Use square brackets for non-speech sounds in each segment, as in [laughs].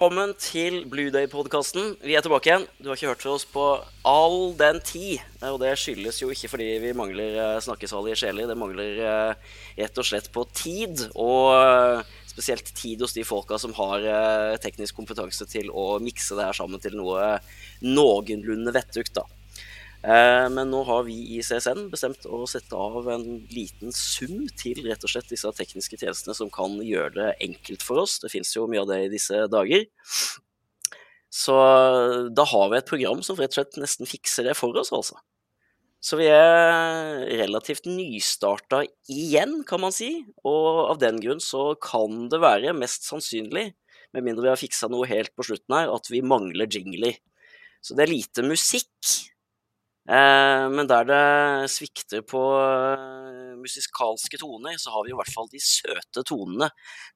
Velkommen til Blue Day-podkasten. Vi er tilbake igjen. Du har ikke hørt fra oss på all den tid. Og det skyldes jo ikke fordi vi mangler eh, snakkesalige sjeler. Det mangler eh, rett og slett på tid. Og eh, spesielt tid hos de folka som har teknisk kompetanse til å mikse det her sammen til noe noenlunde vettugt, da. Eh, men nå har vi i CSN bestemt å sette av en liten sum til rett og slett disse tekniske tjenestene som kan gjøre det enkelt for oss. Det fins jo mye av det i disse dager. Så da har vi et program som rett og slett nesten fikser det for oss, altså. Så vi er relativt nystarta igjen, kan man si. Og av den grunn så kan det være mest sannsynlig, med mindre vi har fiksa noe helt på slutten her, at vi mangler jingler. Så det er lite musikk Eh, men der det svikter på eh, musikalske toner, så har vi i hvert fall de søte tonene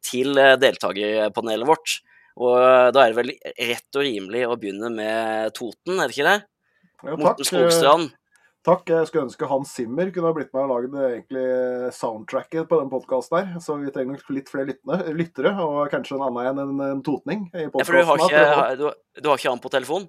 til eh, deltakerpanelet vårt. Og da er det vel rett og rimelig å begynne med Toten, er det ikke det? Ja, Morten Skogstrand. Takk. Jeg skulle ønske Hans Zimmer kunne ha blitt med og lagd egentlig soundtracket på den podkasten her. Så vi trenger nok litt flere lyttene, lyttere, og kanskje en annen enn en, en totning. i ja, for du har, ikke, du, du har ikke han på telefon?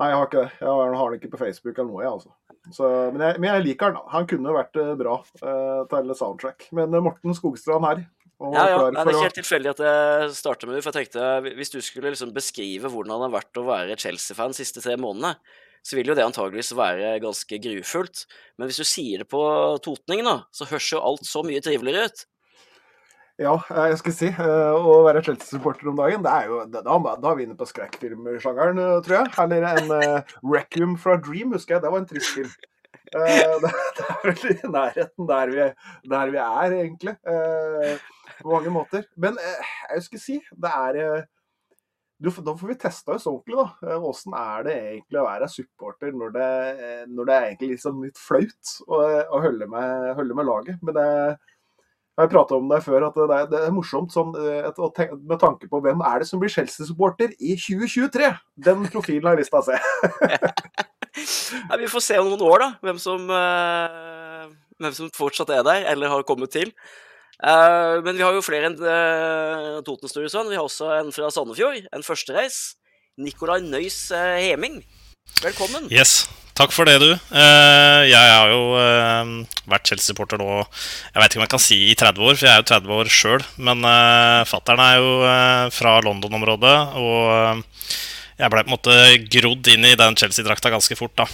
Nei, jeg har ikke det. Jeg har den ikke på Facebook eller noe, jeg, altså. Så, men, jeg, men, jeg, liker den. Han kunne vært eh, bra uh, til soundtrack. Men uh, Morten Skogstrand her. Ja, ja. Det er ikke helt tilfeldig at jeg starter med det. For jeg tenkte, hvis du skulle liksom beskrive hvordan det har vært å være Chelsea-fan de siste tre månedene, så vil jo det antageligvis være ganske grufullt. Men hvis du sier det på totning, da, så høres jo alt så mye triveligere ut. Ja, eh, jeg skal si. Eh, å være Chelsea-supporter om dagen, det er jo, da, da er vi inne på skrekkfilmsjangeren, eh, tror jeg. Eller en uh, Requiem fra Dream, husker jeg. Det var en trist film. Uh, [laughs] det, det, er vel i nærheten der vi, der vi er, egentlig. Uh, på mange måter. Men uh, jeg skal si, det er du, Da får vi testa oss ordentlig, da. Åssen er det egentlig å være supporter når det, når det er egentlig liksom litt flaut å, å holde, med, med laget? Men det jeg har prata om det før, at det er, det er morsomt sånn, et, med tanke på hvem er det som blir Chelsea-supporter i 2023. Den profilen har jeg lyst til å se. [laughs] ja, vi får se om noen år, da, hvem som, uh, hvem som, fortsatt er der, eller har kommet til. Uh, men vi har jo flere enn uh, Toten-Storesson. Vi har også en fra Sandefjord, en førstereis. Nicolai Nøys Heming. Velkommen. Yes. Takk for det, du. Eh, jeg har jo eh, vært Chelsea-supporter nå Jeg vet ikke om jeg kan si i 30 år, for jeg er jo 30 år sjøl. Men uh, fattern er jo fra London-området, og jeg ble på en måte grodd inn i den Chelsea-drakta ganske fort. da.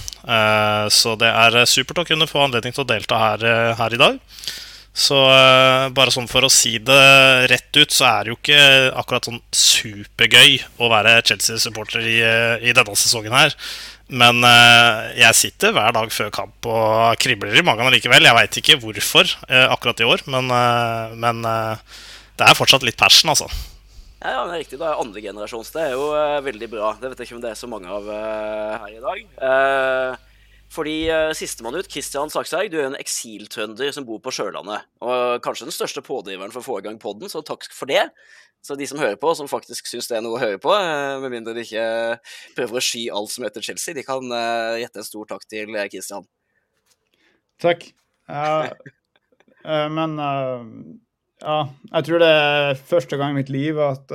Så det er supert å kunne få anledning til å delta her, her i dag. Så bare sånn for å si det rett ut, så er det jo ikke akkurat sånn supergøy å være Chelsea-supporter i, i, denne sesongen her. Men uh, jeg sitter hver dag før kamp og kribler i magen likevel. Jeg veit ikke hvorfor uh, akkurat i år, men, uh, men det er fortsatt litt passion, altså. Ja, ja, det er riktig. Da er andregenerasjons. Det er jo veldig bra. Det vet jeg ikke om det er så mange av her i dag. fordi uh, sistemann ut, Kristian Sakshaug, du er en eksiltrønder som bor på Sjølandet. Og kanskje den største pådriveren for å få i gang podden, så takk for det. Så de som hører på, som faktisk syns det er noe å høre på, eh, med mindre de ikke prøver å sky alt som heter Chelsea, de kan uh, gjette en stor takk til Kristian. Takk. Uh, uh, men ja, jeg tror det er første gang i mitt liv at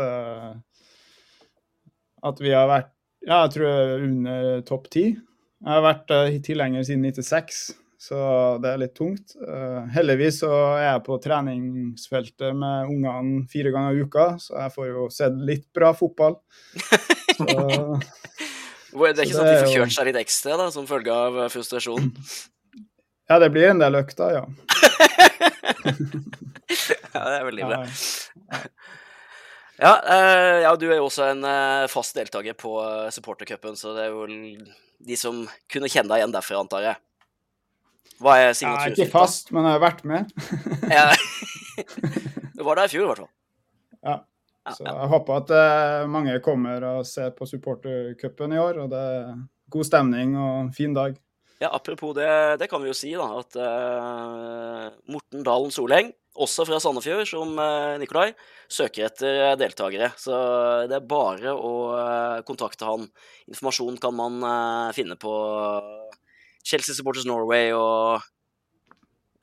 at vi har vært ja, jeg tror er under topp ti. Jeg har vært tilhenger siden 96 så det er litt tungt. Uh, heldigvis så er jeg på treningsfeltet med ungene fire ganger i uka, så jeg får jo sett litt bra fotball. [laughs] Så, det er ikke sånn at de får kjørt seg litt ekstra da, som følge av eh, frustrasjonen? Ja, det blir en del økter, ja. [laughs] ja, det er veldig bra. Ja, ja, du er jo også en fast deltaker på supportercupen, så det er jo de som kunne kjenne deg igjen derfra, antar jeg. Hva er signaturen? Ikke fast, men jeg har vært med. [laughs] ja. Du var der i fjor, i hvert fall. Ja. Så jeg håper at uh, mange kommer og ser på supportercupen i år. Og det er god stemning og en fin dag. Ja, Apropos det, det kan vi jo si, da. At uh, Morten Dalen Soleng, også fra Sandefjord, som uh, Nikolai, søker etter deltakere. Så det er bare å kontakte han. Informasjon kan man finne på Chelsea Supporters Norway og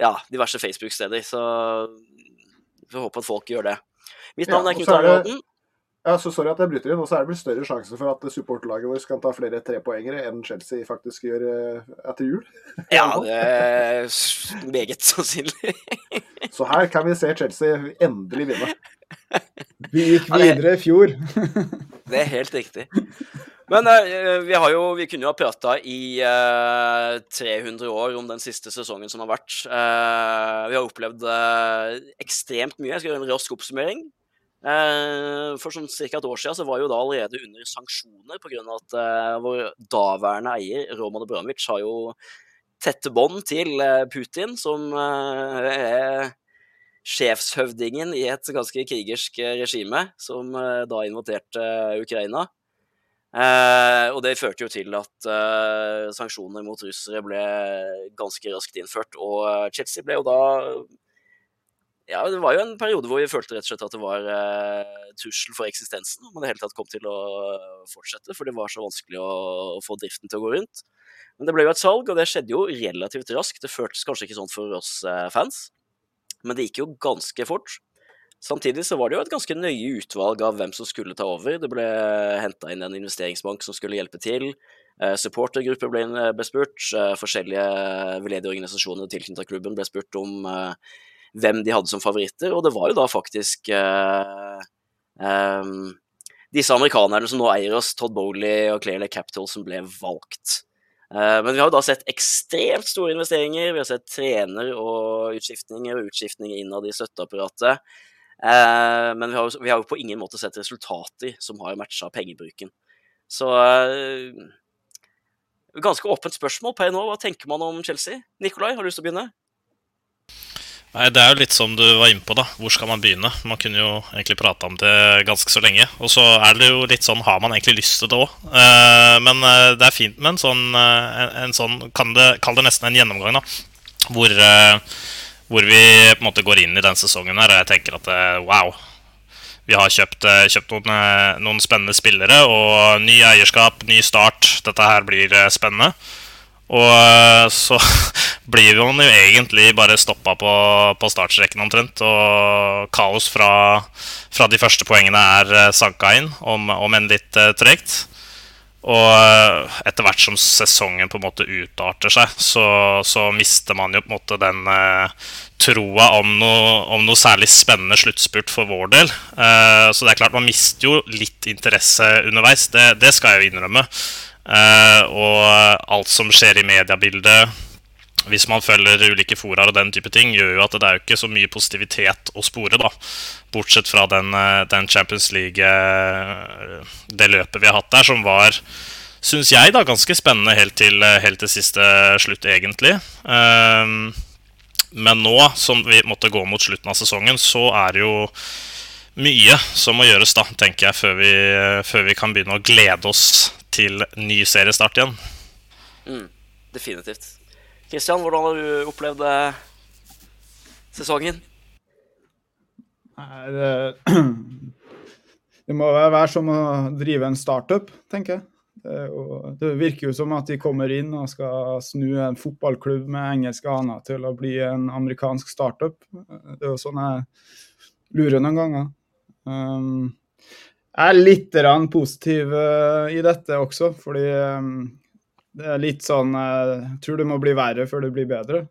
ja, diverse Facebook-steder. Så vi får håpe at folk gjør det. Mitt navn ja, er Knut Arne Odden. Ja, så Sorry at jeg bryter inn. Og så er det vel større sjanse for at supporterlaget vårt kan ta flere trepoengere enn Chelsea faktisk gjør eh, etter jul. [laughs] Ja, det er meget sannsynlig. så her kan vi se Chelsea endelig vinne. Vi gikk videre i fjor. [laughs] det er helt riktig. Men uh, vi, jo, vi, kunne jo ha prata i uh, eh, 300 år om den siste sesongen som har vært. Uh, vi har opplevd ekstremt mye. Jeg skal gjøre en rask oppsummering. for sånn ca. et år siden så var jo da allerede under sanksjoner pga. at vår daværende eier Roman Abramovic har jo tette bånd til Putin, som er sjefshøvdingen i et ganske krigersk regime, som da inviterte Ukraina. Eh, og det førte jo til at eh, sanksjoner mot russere ble ganske raskt innført. Og eh, Chelsea ble jo da Ja, det var jo en periode hvor vi følte rett og slett at det var eh, trussel for eksistensen om det hele tatt kom til å fortsette, for det var så vanskelig å, å, få driften til å gå rundt. Men det ble jo et salg, og det skjedde jo relativt raskt. Det føltes kanskje ikke sånn for oss eh, fans, men det gikk jo ganske fort. Samtidig så var det jo et ganske nøye utvalg av hvem som skulle ta over. Det ble henta inn en investeringsbank som skulle hjelpe til. Eh, supportergrupper ble bespurt. Eh, forskjellige veldedige organisasjoner tilknyttet klubben ble spurt om eh, hvem de hadde som favoritter, og det var jo da faktisk disse amerikanerne som nå eier oss, Todd Bowley og Claire Capital, som ble valgt. Men vi har jo da sett ekstremt store investeringer. Vi har sett trener og utskiftninger og utskiftninger innad i støtteapparatet. Eh, men vi har, vi har, jo på ingen måte sett resultater som har matcha pengebruken. Så eh, Ganske åpent spørsmål per nå. Hva tenker man om Chelsea? Nikolai, har du lyst til å begynne? Nei, Det er jo litt som du var inne på. da. Hvor skal man begynne? Man kunne jo egentlig prata om det ganske så lenge. Og så er det jo litt sånn, har man egentlig lyst til det òg? Eh, men eh, det er fint med en sånn, en, en sånn Kall det, det, nesten en gjennomgang, da. Hvor hvor vi på en måte går inn i den sesongen her og jeg tenker at eh, wow. Vi har kjøpt, eh, kjøpt noen, eh, noen, spennende spillere og ny eierskap, ny start. Dette her blir spennende. Og så [laughs] blir man jo egentlig bare stoppa på, på startstreken omtrent. Og kaos fra, fra, de første poengene er sanka inn, om, om enn litt tregt. Og eh, etter hvert som sesongen på en måte utarter seg, så, så mister man jo på en måte den eh, troa om noe, om noe, særlig spennende sluttspurt for vår del. Eh, så det er klart man mister jo litt interesse underveis. Det, det skal jeg jo innrømme. Eh, og alt som skjer i mediebildet hvis man følger ulike foraer og den type ting, gjør jo at det er jo ikke så mye positivitet å spore, da. Bortsett fra den, eh, den Champions League, eh, det løpet vi har hatt der, som var syns jeg, da, ganske spennende helt til, helt til siste slutt, egentlig. Men nå som vi måtte gå mot slutten av sesongen, så er det jo mye som må gjøres, da, tenker jeg, før vi, før vi kan begynne å glede oss til ny seriestart igjen. Mm, definitivt. Kristian, hvordan har du opplevd eh, sesongen? Nei, det, [clears throat] det må være som å drive en startup, tenker jeg. Det, det, virker jo som at de kommer inn og skal snu en fotballklubb med engelske aner til å bli en amerikansk startup. Det er jo sånn jeg lurer noen ganger. Um, er litt positiv uh, i dette også, fordi um, det er litt sånn Jeg eh, tror det må bli verre før det blir bedre.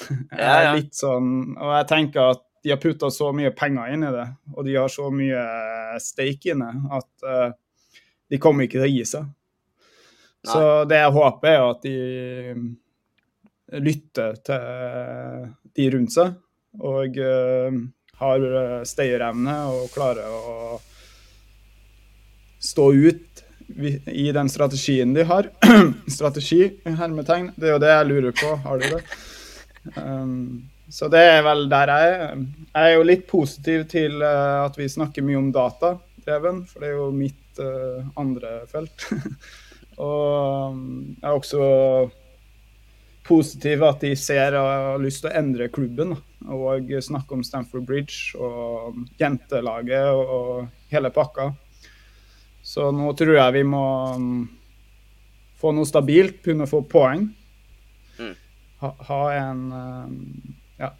[laughs] Ja, ja. litt sånn, og jeg tenker at de har putta så mye penger inn i det, og de har så mye stake inne, at de kommer ikke til å gi seg. Nei. Så det jeg håper, er at de lytter til de rundt seg, og har stayerevne og klarer å stå ut i den strategien de har. [clears throat] Strategi, hermetegn. Det er jo det jeg lurer på. Har de det? Um, så det er vel der jeg er. Jeg er jo litt positiv til uh, at vi snakker mye om data datadreven, for det er jo mitt uh, andre felt. [laughs] og um, jeg er også positiv at de ser og har lyst til å endre klubben. Og snakke om Stamford Bridge og jentelaget og hele pakka. Så nå tror jeg vi må um, få noe stabilt, kunne få poeng. Mm. Ha, ha, en um, ja,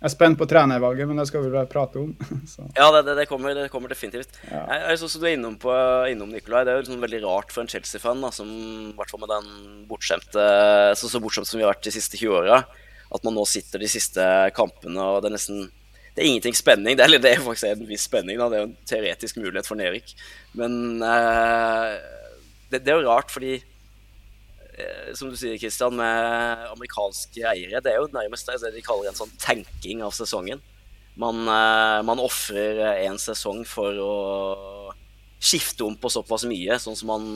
Jeg er spent på trenervalget, men det skal vi vel prate om. [laughs] Så. Ja, det, det, det, kommer, det kommer, definitivt. Ja. Jeg, jeg så du er innom, på, innom Nikolai. Det er jo liksom veldig rart for en Chelsea-fan, som i hvert fall med den bortskjemte så, så bortskjemt som vi har vært de siste 20 åra, at man nå sitter de siste kampene, og det er nesten det er ingenting spenning. Det er, det er faktisk en viss spenning. Da. Det er jo en teoretisk mulighet for nedrykk. Men uh, det, det, er jo rart, fordi uh, som du sier, Christian, med amerikanske eiere, det er jo nærmest det de kaller en sånn tenking av sesongen. Man, uh, man ofrer en sesong for å skifte om på såpass mye, sånn som man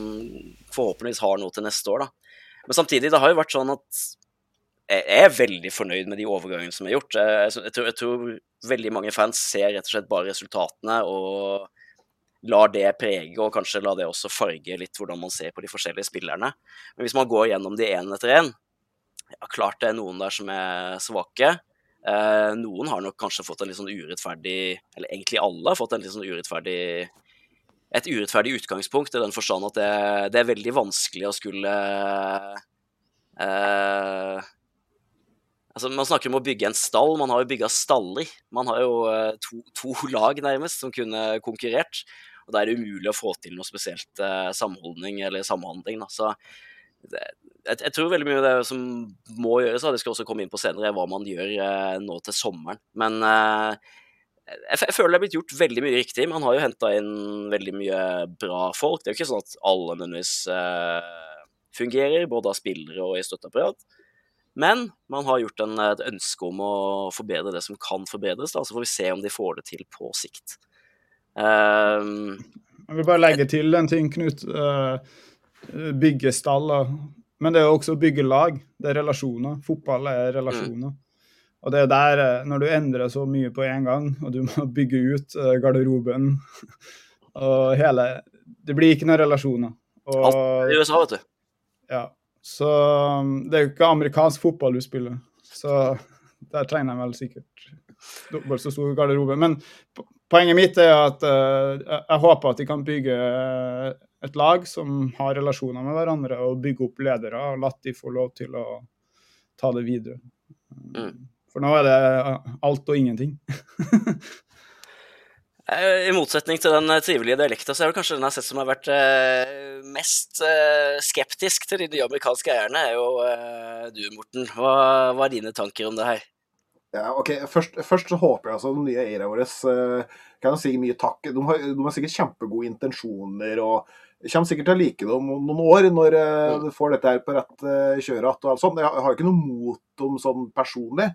forhåpentligvis har noe til neste år. Da. Men samtidig, det har jo vært sånn at jeg er veldig fornøyd med de overgangene som er gjort. Jeg, jeg, tror, jeg, tror, veldig mange fans ser rett og slett bare resultatene og lar det prege, og kanskje la det også farge litt hvordan man ser på de forskjellige spillerne. Men hvis man går gjennom de én etter én, ja, klart det er noen der som er svake. Eh, noen har nok kanskje fått en litt sånn urettferdig Eller egentlig alle har fått en litt sånn urettferdig et urettferdig utgangspunkt, i den forstand at det, det er veldig vanskelig å skulle eh, Altså, man snakker om å bygge en stall. Man har jo bygga staller. Man har jo uh, to, to, [laughs] lag, nærmest, som kunne konkurrert. Og da er det umulig å få til noe spesielt eh, samholdning eller samhandling. Da. Så det, jeg, jeg, tror veldig mye av det som må gjøres, og det skal også komme inn på senere, er hva man gjør eh, nå til sommeren. Men jeg, jeg, føler det er blitt gjort veldig mye riktig. Man har jo henta inn veldig mye bra folk. Det er jo ikke sånn at alle nødvendigvis fungerer, både av spillere og i støtteapparat. Men man har gjort en, et ønske om å forbedre det som kan forbedres. Da. Så får vi se om de får det til på sikt. Uh, jeg vil bare legge til en ting, Knut. Uh, bygge staller. Men det er også å bygge lag. Det er relasjoner. Fotball er relasjoner. Mm. Og det er der, eh, når du endrer så mye på en gang, og du må bygge ut uh, garderoben [laughs] og hele Det blir ikke noen relasjoner. Og, Alt i USA, vet du. Ja. Så um, det er jo ikke amerikansk fotball du spiller. Så [laughs] der trenger jeg vel sikkert dobbelt så stor garderobe. Men poenget mitt er at uh, jeg håper at de kan bygge uh, et lag som har relasjoner med hverandre, og bygge opp ledere, og latt de få lov til å ta det videre. Mm. For nå er det uh, alt og ingenting. [laughs] Eh, I motsetning til den eh, trivelige dialekta, så er det kanskje den jeg har sett som har vært eh, mest skeptisk til de nye amerikanske eierne, er jo du, Morten. Hva, hva, er dine tanker om det her? Ja, ok. Først, først så håper jeg altså de nye eierne våre kan jeg si mye takk. De har, de har, sikkert kjempegode intensjoner og kommer sikkert til å like det om noen år, når mm. du får dette her på rett kjøre igjen. Jeg har ikke noe mot dem sånn personlig.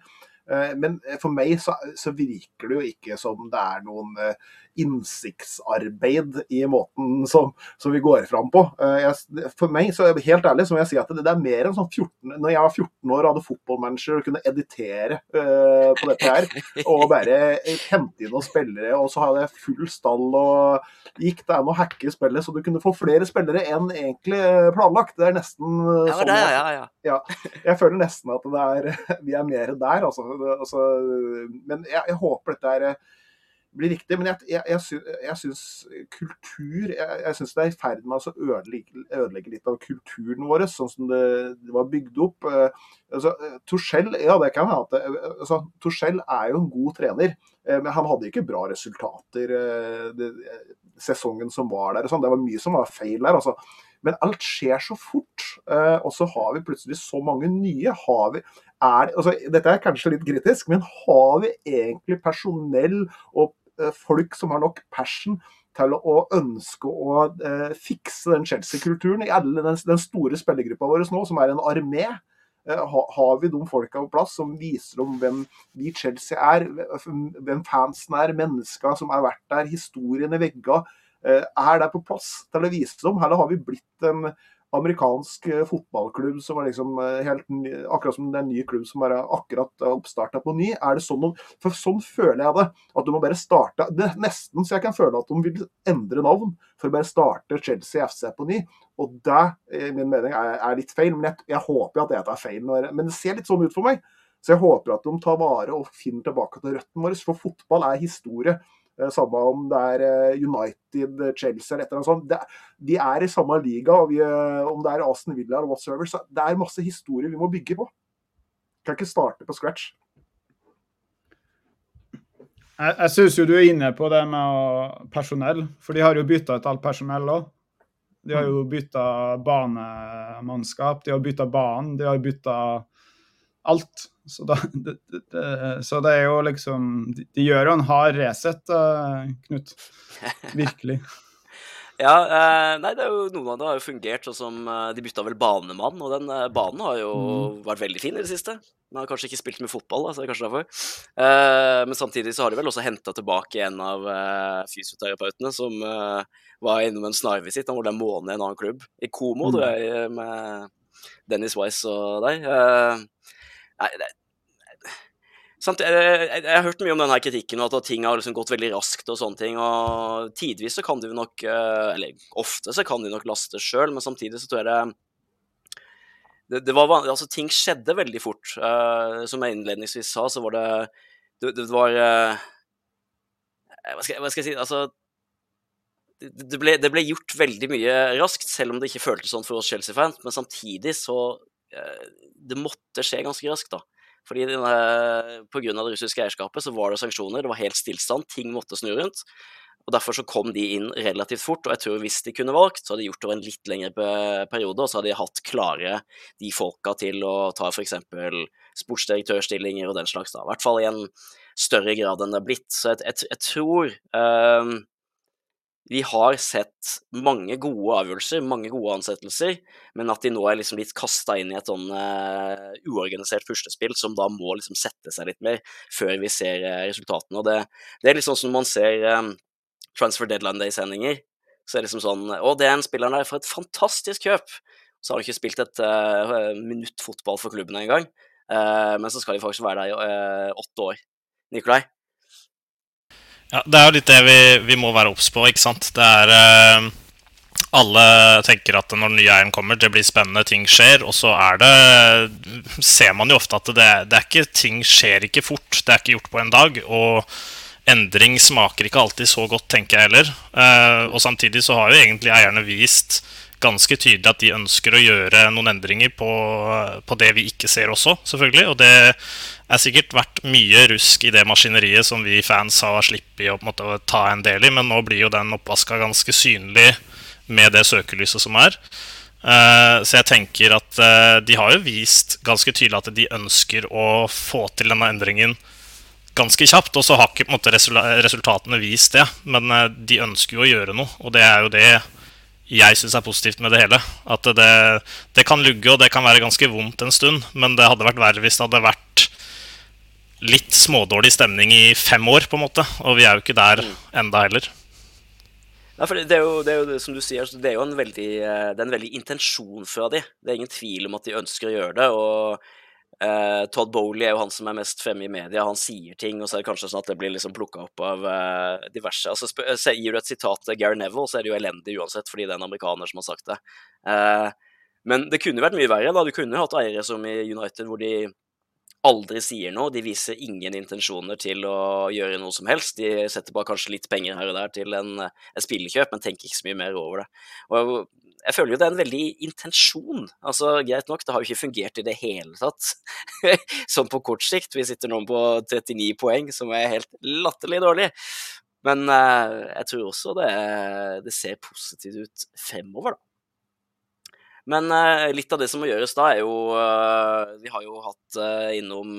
Eh, men for meg så, så, virker det jo ikke som det er noen eh, innsiktsarbeid i måten som, som vi går fram på. Jeg, for meg, så helt ærlig, så må jeg si at det, det er mer enn sånn 14 Når jeg var 14 år og hadde fotballmanager og kunne editere uh, på dette her, [laughs] og bare hente inn noen spillere, og så hadde jeg full stall og gikk det an å hacke spillet så du kunne få flere spillere enn egentlig planlagt. Det er nesten ja, sånn. Det, ja, ja. ja, jeg føler nesten at det er, [laughs] vi er mer der, altså altså, men jeg, jeg, håper dette er, eh, blir riktig. Men jeg, jeg, jeg syns kultur Jeg, jeg syns det er i ferd med å ødelegge, ødelegge, litt av kulturen vår, sånn som det, det var bygd opp. Eh, altså, Torskjell ja, det kan hende. Altså, Torskjell er jo en god trener, eh, men han hadde ikke bra resultater det, sesongen som var der. Sånn. Det var mye som var feil der. altså. Men alt skjer så fort, og så har vi plutselig så mange nye. Har vi, er, altså, Dette er kanskje litt kritisk, men har vi egentlig personell og folk som har nok passion til å ønske å uh, fikse den Chelsea-kulturen i alle den, den store spillergruppa vår nå, som er en armé? Uh, har vi de folka på plass som viser om hvem vi Chelsea er, hvem fansen er, mennesker som har vært der, historien i veggene? Er det på plass til å vise dem, eller har vi blitt en amerikansk eh, fotballklubb som er liksom eh, helt ny, akkurat som det er en ny klubb som er akkurat oppstarta på ny. Er det sånn, for sånn føler jeg det. At du må bare starte det er Nesten så jeg kan føle at de vil endre navn for å bare starte Chelsea FC på ny. Og det, i min mening, er, er litt feil. Men jeg, jeg håper at det er feil. Når, men det ser litt sånn ut for meg. Så jeg håper at de tar vare og finner tilbake til røttene våre. For fotball er historie. Eh, samme om det er eh, United, Chelsea eller et eller annet sånt. De er i samme liga, vi, eh, om det er Aston Villa eller whatsoever. Så det er masse historier vi må bygge på. Kan ikke starte på scratch. Jeg, jeg syns jo du er inne på det med personell, for de har jo bytta ut alt personell òg. De har jo bytta banemannskap, de har bytta banen, de har bytta alt. Så, da, det, det, så det, er jo liksom De, de gjør jo en hard reset, uh, Knut. Virkelig. [laughs] Ja, eh, nei, det er jo Noen av det har jo fungert, sånn som eh, de bytta vel banemann, og den eh, banen har jo mm. vært veldig fin i det siste. Den har kanskje ikke spilt med fotball, da, så det er kanskje derfor. Eh, men samtidig så har de vel også henta tilbake en av eh, fysioterapeutene som eh, var innom en snarvisitt. Han var der en måned i en annen klubb, i Komo, mm. tror jeg, med Dennis Wise og deg. Nei, jeg, jeg, har hørt mye om denne kritikken og at ting har liksom gått veldig raskt. og sånne ting, og Tidvis så kan de nok, eh, eller ofte så kan de nok laste sjøl, men samtidig så tror jeg det det, det var altså Ting skjedde veldig fort. Uh, som jeg innledningsvis sa, så var det Det, det var uh, hva, skal, hva, skal, jeg si Altså ble, det ble, gjort veldig mye raskt, selv om det ikke føltes sånn for oss Chelsea-fans. Men samtidig så Det måtte skje ganske raskt, da. Fordi Pga. det russiske eierskapet så var det sanksjoner, det var helt stillstand, ting måtte snu rundt. og Derfor så kom de inn relativt fort, og jeg tror hvis de kunne valgt, så hadde de gjort det over en litt lengre periode, og så hadde de hatt klare de folka til å ta f.eks. sportsdirektørstillinger og den slags, da. I hvert fall i en større grad enn det er blitt. Så jeg, jeg, jeg tror um, vi har sett mange gode avgjørelser, mange gode ansettelser, men at de nå er liksom litt kasta inn i et sånn uh, uorganisert puslespill som da må liksom sette seg litt mer før vi ser uh, resultatene. Og det, det, er litt sånn som man ser um, Transfer Deadline Day-sendinger. Så er det liksom sånn Å, det er en spiller der for et fantastisk kjøp! Så har han ikke spilt et uh, minutt fotball for klubben engang. Uh, men så skal de faktisk være der i åtte år. Nikolai? Ja, Det er jo litt det vi, vi må være obs på. ikke sant? Det er eh, Alle tenker at når den nye eieren kommer, det blir spennende, ting skjer. Og så er det Ser man jo ofte at det, det er ikke ting skjer ikke fort. Det er ikke gjort på en dag. Og endring smaker ikke alltid så godt, tenker jeg heller. Eh, og samtidig så har jo egentlig eierne vist ganske tydelig at de ønsker å gjøre noen endringer på, på, det vi ikke ser også, selvfølgelig. Og det er sikkert vært mye rusk i det maskineriet som vi fans har sluppet å ta en del i, men nå blir jo den oppvaska ganske synlig med det søkelyset som er. Uh, så jeg tenker at uh, de har jo vist ganske tydelig at de ønsker å få til denne endringen ganske kjapt. Og så har ikke måte, resultatene vist det, men uh, de ønsker jo å gjøre noe. Og det er jo det jeg syns er positivt med det hele. At det, det, kan lugge, og det kan være ganske vondt en stund. Men det hadde vært verre hvis det hadde vært litt smådårlig stemning i fem år, på en måte. Og vi er jo ikke der mm. enda heller. Nei, for det er, jo, det er jo som du sier, det er jo en veldig, det er en veldig intensjon fra de. Det er ingen tvil om at de ønsker å gjøre det. og Uh, Todd Bowley er jo han som er mest fremme i media. Han sier ting, og så er det kanskje sånn at det blir liksom plukka opp av uh, diverse. Altså, Gir du et sitat til Gary Neville, så er det jo elendig uansett, fordi det er en amerikaner som har sagt det. Uh, men det kunne vært mye verre. da. Du kunne hatt eiere som i United, hvor de aldri sier noe. De viser ingen intensjoner til å gjøre noe som helst. De setter bare kanskje litt penger her og der til en, en spillekjøp, men tenker ikke så mye mer over det. Og jeg føler jo det er en veldig intensjon. Altså, Greit nok, det har jo ikke fungert i det hele tatt. [laughs] sånn på kort sikt. Vi sitter nå på 39 poeng, som er helt latterlig dårlig. Men uh, jeg tror også det, det, ser positivt ut fremover, da. Men uh, litt av det som må gjøres da, er jo uh, Vi har jo hatt innom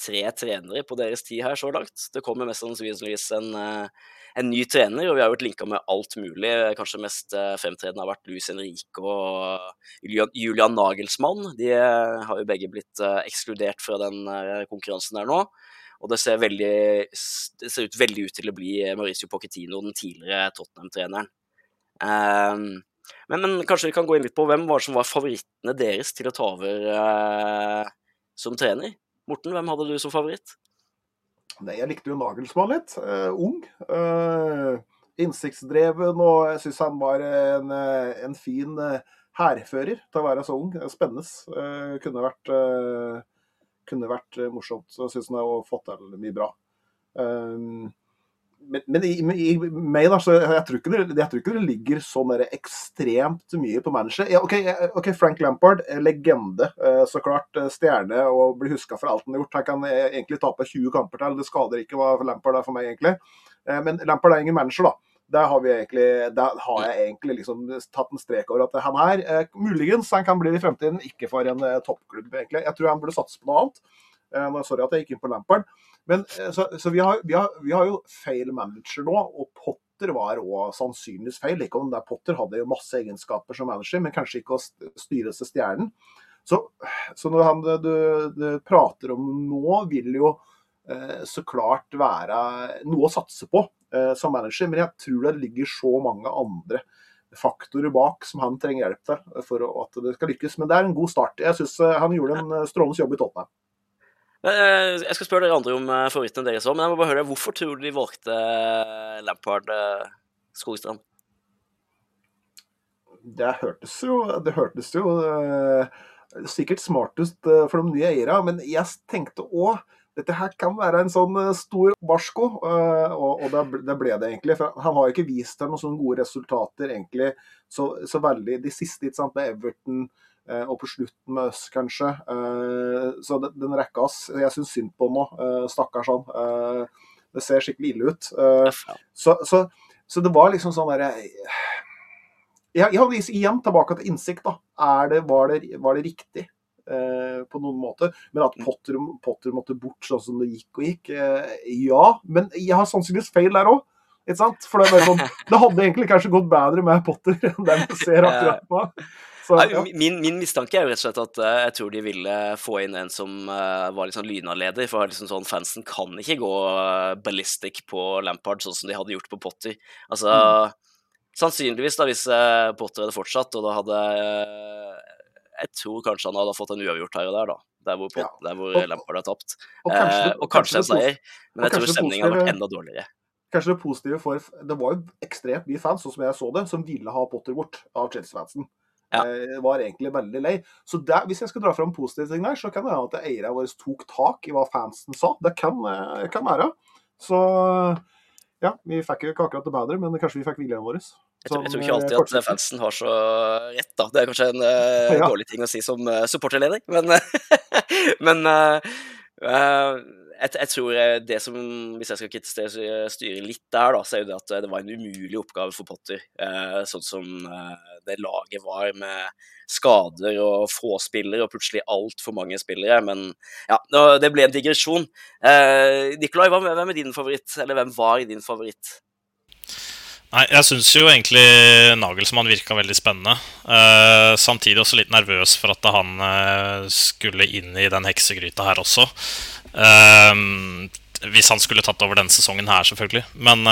tre trenere på deres tid her så langt. Det kommer mest sannsynligvis en en ny trener, og vi har vært linka med alt mulig. Kanskje mest eh, fremtredende har vært Luis Henrique og Julian Nagelsmann. De eh, har jo begge blitt eh, ekskludert fra den konkurransen der nå. Og det ser, veldig, det ser ut veldig ut til å bli Mauricio Pochettino, den tidligere Tottenham-treneren. Um, men, men, kanskje vi kan gå inn litt på hvem var det som var favorittene deres til å ta over eh, som trener? Morten, hvem hadde du som favoritt? Nei, jeg likte jo Nagelsmann litt. Uh, ung. Uh, innsiktsdreven, og jeg syns han var en, eh, en fin hærfører til å være så ung. Spennende. Uh, kunne vært, kunne vært morsomt. Så jeg syns han har fått til mye bra. Men, men i, i, meg, da, så jeg tror ikke det, jeg tror ikke det ligger så ekstremt mye på manager. Ja, okay, OK, Frank Lampard, legende. Så klart stjerne og blir huska for alt han har gjort. Han kan egentlig tape 20 kamper til. Det skader ikke hva Lampard er for meg, egentlig. Men Lampard er ingen manager, da. Der har, egentlig, der har, jeg egentlig liksom tatt en strek over at han her eh, muligens han kan bli i fremtiden, ikke for en eh, toppklubb, egentlig. Jeg tror han burde satse på noe annet. Eh, sorry at jeg gikk inn på Lampard. Men, eh, så, så vi, har, vi, har, vi, har, jo feil manager nå, og Potter var òg sannsynligvis feil. Ikke om det er Potter hadde jo masse egenskaper som manager, men kanskje ikke å styre seg stjernen. Så, så når han du, du, prater om nå, vil jo eh, så klart være noe å satse på eh, som manager, men jeg tror det ligger så mange andre faktorer bak som han trenger hjelp til for at det skal lykkes. Men det er en god start. Jeg syns eh, han gjorde en strålende jobb i Tottenham. Eh, jeg skal spørre dere andre om eh, favorittene deres òg, men jeg må bare høre, hvorfor tror du de valgte eh, Lampard Skogstrand? Det hørtes jo Det hørtes jo sikkert smartest for de nye eierne, men jeg tenkte òg dette her kan være en sånn stor varsko, og, det, ble det egentlig. For han har ikke vist til noen sånne gode resultater egentlig så, så veldig de siste, ikke sant, med Everton og på slutten med oss, kanskje. Eh, så den rekka oss Jeg syns synd på ham eh, stakkars han. Det ser skikkelig ille ut. Så, så, så det var liksom sånn derre jeg, jeg igjen tilbake til innsikt. da. Det, var, det, var, det, riktig eh, på noen måte? Men at Potter, Potter, måtte bort sånn som det gikk og gikk, eh, ja. Men jeg har sannsynligvis feil der òg. For det, sånn, [laughs] det, hadde egentlig kanskje gått bedre med Potter enn det vi ser akkurat nå. Ja. min, min, mistanke er jo rett og slett at uh, jeg tror de ville få inn en som uh, var litt sånn lynavleder. For liksom sånn, fansen kan ikke gå uh, ballistic på Lampard sånn som de hadde gjort på Potter. Altså, mm. Sannsynligvis, da, hvis Potter hadde fortsatt, og da hadde Jeg tror kanskje han hadde fått en uavgjort her og der, da. Der hvor, Pot, ja. der hvor og, Lampard har tapt. Og kanskje, og kanskje, kanskje en seier. Men jeg tror stemningen hadde vært enda dårligere kanskje det positive for Det var jo ekstremt mye fans, sånn som jeg så det, som ville ha Potter bort av Chelsea-fansen. Ja. Eh, var egentlig veldig lei. Så der, hvis jeg skal dra fram positive ting der, så kan det hende at eierne våre tok tak i hva fansen sa. Det kan, eh, kan, være. Så ja, vi fikk jo ikke akkurat det bedre, men kanskje vi fikk viljen vår. Jeg tror, jeg tror, ikke alltid eh, at fansen har så rett, da. Det er kanskje en uh, ja. dårlig ting å si som uh, supporterleder, men, [laughs] men uh, jeg, jeg, tror det som, hvis jeg skal kritisere styret litt der, da, så er jo det at det var en umulig oppgave for Potter. Sånn som det laget var med skader og få spillere, og plutselig altfor mange spillere. Men ja, det ble en digresjon. Eh, Nikolai, hvem er din favoritt? Eller hvem var din favoritt? Nei, Jeg syns jo egentlig Nagelsmann virka veldig spennende. Eh, samtidig også litt nervøs for at han eh, skulle inn i den heksegryta her også. Eh, hvis han skulle tatt over denne sesongen her, selvfølgelig. Men,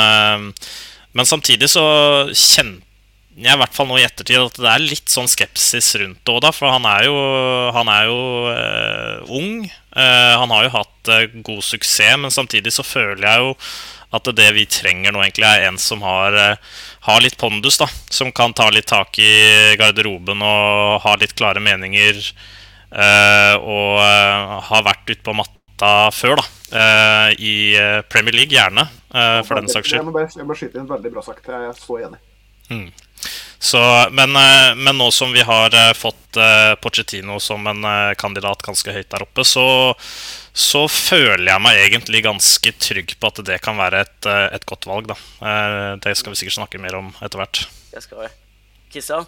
men samtidig så kjente jeg i hvert fall nå i ettertid at det er litt sånn skepsis rundt det òg, da. For han er jo, han er jo ung. han har jo hatt god suksess, men samtidig så føler jeg jo at det vi trenger nå, egentlig er en som har, har, litt pondus. da Som kan ta litt tak i garderoben og ha litt klare meninger. Uh, og uh, har vært ute på matta før, da. Uh, I Premier League, gjerne, for den saks skyld. Jeg må bare, jeg må skyte inn veldig bra sagt. Jeg er så enig. Mm. Så, men, men, nå som vi har fått Pochettino som en kandidat ganske høyt der oppe, så, så føler jeg meg egentlig ganske trygg på at det kan være et, eh, et godt valg. Da. Eh, det skal vi sikkert snakke mer om etter hvert. Det skal vi. Kissa?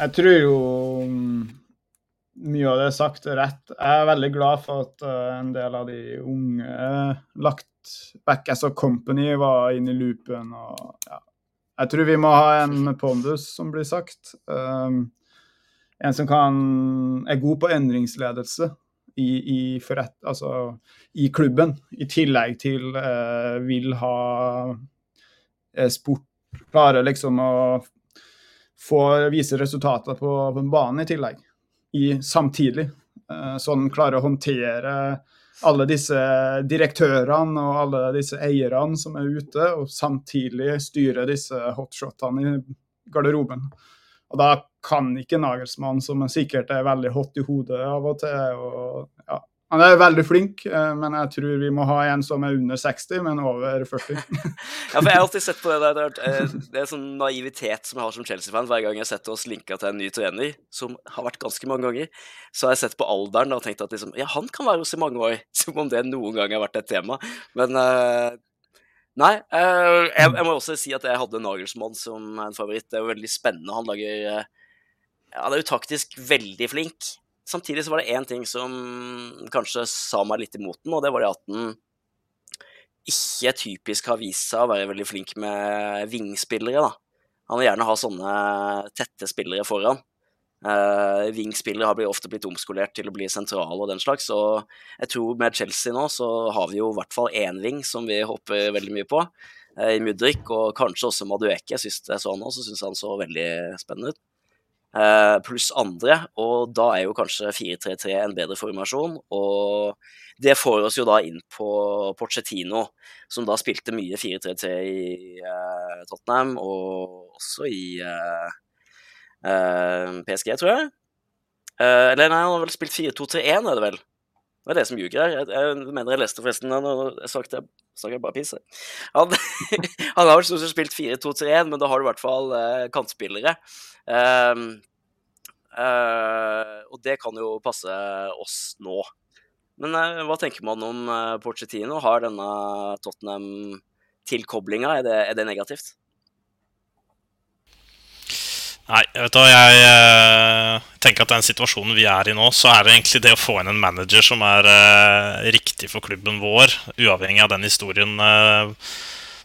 Jeg tror jo mye av det er sagt rett. Jeg er veldig glad for at eh, en del av de unge lagt back as a company var inne i loopen. Og, ja. Jeg tror vi må ha en pondus, som blir sagt. Um, en som kan, er god på endringsledelse i, i, forrett, altså, i klubben, i tillegg til uh, vil ha eh, sport Klare liksom å få vise resultater på, på banen i tillegg, i, samtidig. Så han klarer å håndtere alle disse direktørene og alle disse eierne som er ute, og samtidig styre disse hotshotene i garderoben. Og da kan ikke Nagelsmann, som sikkert er veldig hot i hodet av og til, og ja, Han er veldig flink, eh, men jeg tror vi må ha en som er under 60, men over 40. [laughs] ja, for Jeg har alltid sett på det der, eh, det er sånn naivitet som jeg har som Chelsea-fan. Hver gang jeg har sett oss linka til en ny trener, som har vært ganske mange ganger, så har jeg sett på alderen og tenkt at liksom, ja, han kan være hos i mange år. [laughs] Som om det noen gang har vært et tema. Men uh, nei. Jeg, må også si at jeg hadde Nagelsmann som en favoritt. Det er jo veldig spennende. Han lager ja, Han er jo taktisk veldig flink. Samtidig så var det én ting som kanskje sa meg litt imot den, og det var det at den ikke typisk har vist seg å være veldig flink med vingspillere. da. Han vil gjerne ha sånne tette spillere foran. Uh, Wingspillere har ofte blitt omskolert til å bli sentrale og den slags. Og jeg tror med Chelsea nå så har vi jo i hvert fall én wing som vi håper veldig mye på. Uh, I Mudrik, og kanskje også Madueke. Jeg jeg så han nå, så syns han så veldig spennende ut. Uh, pluss andre, og da er jo kanskje 4-3-3 en bedre formasjon. Og det får oss jo da inn på Porcetino, som da spilte mye 4-3-3 i eh, Tottenham, og også i uh, PSG, tror jeg. eller nei, han har vel spilt 4-2-3-1, er det vel? Det er det som ljuger her. Jeg, jeg, mener jeg leste forresten Jeg snakket jeg, snakket bare piss. Han, [laughs] han har vel stort sett spilt 4-2-3-1, men da har du i hvert fall eh, kantspillere. Um, uh, og det kan jo passe oss nå. Men hva tenker man om uh, Porcetino? Har denne Tottenham-tilkoblinga, er, er, det negativt? Nei, vet du, jeg uh, tenker at den situasjonen vi er i nå, så er det egentlig det å få inn en manager som er uh, riktig for klubben vår, uavhengig av den historien uh,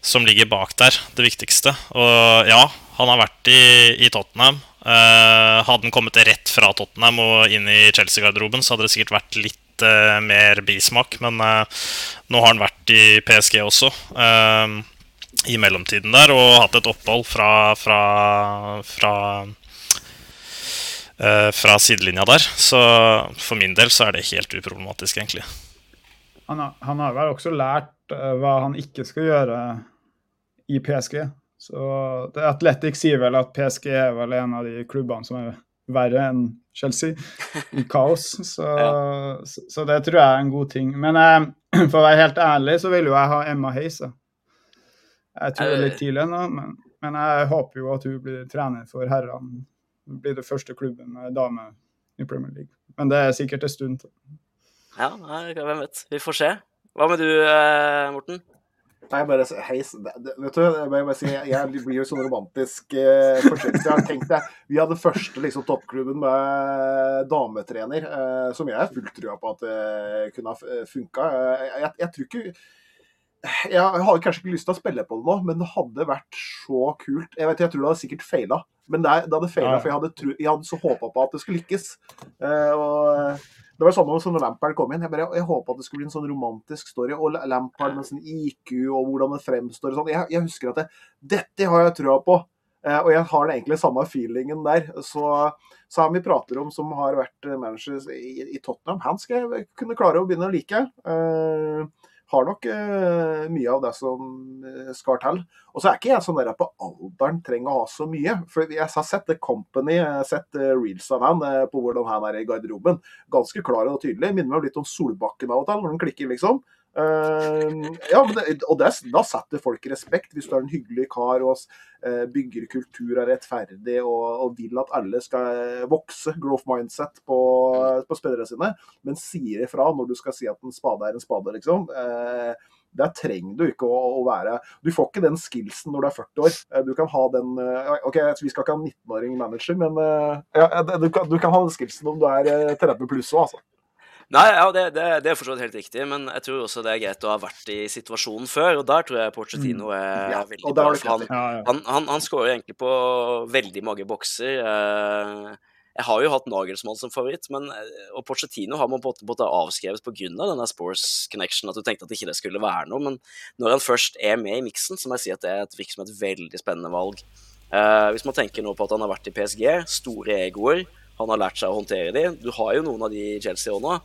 som ligger bak der, det viktigste. Og ja, han har vært i, i Tottenham. hadde han kommet rett fra Tottenham og inn i Chelsea-garderoben, så hadde det sikkert vært litt mer bismak, men nå har han vært i PSG også. Uh, i mellomtiden der og hatt et opphold fra fra, fra, uh, fra sidelinja der. Så for min del så er det helt uproblematisk, egentlig. Han har, han har vel også lært uh, hva han ikke skal gjøre i PSG. Så det Athletic sier vel at PSG er vel en av de klubbene som er verre enn Chelsea i kaos. Så, ja. så, så, det tror jeg er en god ting. Men uh, [clears throat] for å være helt ærlig så vil jo jeg ha Emma Heise. Jeg tror det er litt eh. tidlig ennå, men, men, jeg håper jo at hun blir trener for herrene. Blir det første klubben med dame i Premier League. Men det er sikkert en stund til. Ja, hvem vet. Vi får se. Hva med du, eh, Morten? Nei, bare heis, vet du, jeg, bare si, jeg blir jo sånn romantisk eh, Jeg har tenkt det. Vi hadde første liksom, toppklubben med dametrener, eh, som jeg har fullt trua på at det eh, kunne ha funka. Jeg, jeg, jeg, tror ikke jeg hadde kanskje ikke lyst til å spille på det nå, men det hadde vært så kult. Jeg vet, jeg tror det hadde sikkert feila, men det, det hadde feila, for jeg hadde, tru, jeg hadde så håpa på at det skulle lykkes. Uh, og det var samme som når Lampard kom inn. Jeg, bare, jeg håpa at det skulle bli en sånn romantisk story. Og Lampard med sånn IQ og hvordan det fremstår. Sånn. Jeg, jeg, husker at det, dette har jeg trua på. Uh, og jeg har den egentlig samme feelingen der. Så vi prater om, som har vært manager i, i Tottenham, han skal jeg kunne klare å begynne å like. Uh, har nok uh, mye av det som uh, skal til. Og så er ikke jeg sånn der på alderen trenger å ha så mye. For jeg har sett The Company, jeg har sett uh, reels av han på hvordan han er i garderoben. Ganske klar og tydelig. Minner meg litt om Solbakken av og til, når den klikker, liksom. Uh, ja, det, og det, da setter folk respekt, hvis du er en hyggelig kar og uh, bygger kultur er rettferdig og, og, vil at alle skal vokse, growth mindset, på, på spillerne sine, men sier ifra når du skal si at en spade er en spade, liksom. Uh, der trenger du ikke å, å, være Du får ikke den skillsen når du er 40 år. Du kan ha den OK, vi skal ikke ha 19-åring manager, men ja, du, kan, du, kan, ha den skillsen om du er 30 pluss òg, altså. Nei, ja, det, det, det er fortsatt helt riktig, men jeg tror også det er greit å ha vært i situasjonen før. Og der tror jeg Porcetino mm. er ja, veldig bra. Han, ja, han, han, han skårer egentlig på veldig mange bokser. Eh, jeg har jo hatt Nagelsmann som favoritt, men, eh, og Porcetino har man på en måte avskrevet pga. denne Sports Connection, at du tenkte at ikke det skulle være noe. Men når han først er med i miksen, så må jeg si at det virker som et veldig spennende valg. Uh, hvis man tenker nå på at han har vært i PSG, store egoer, han har lært seg å håndtere de. Du har jo noen av de i Chelsea òg nå.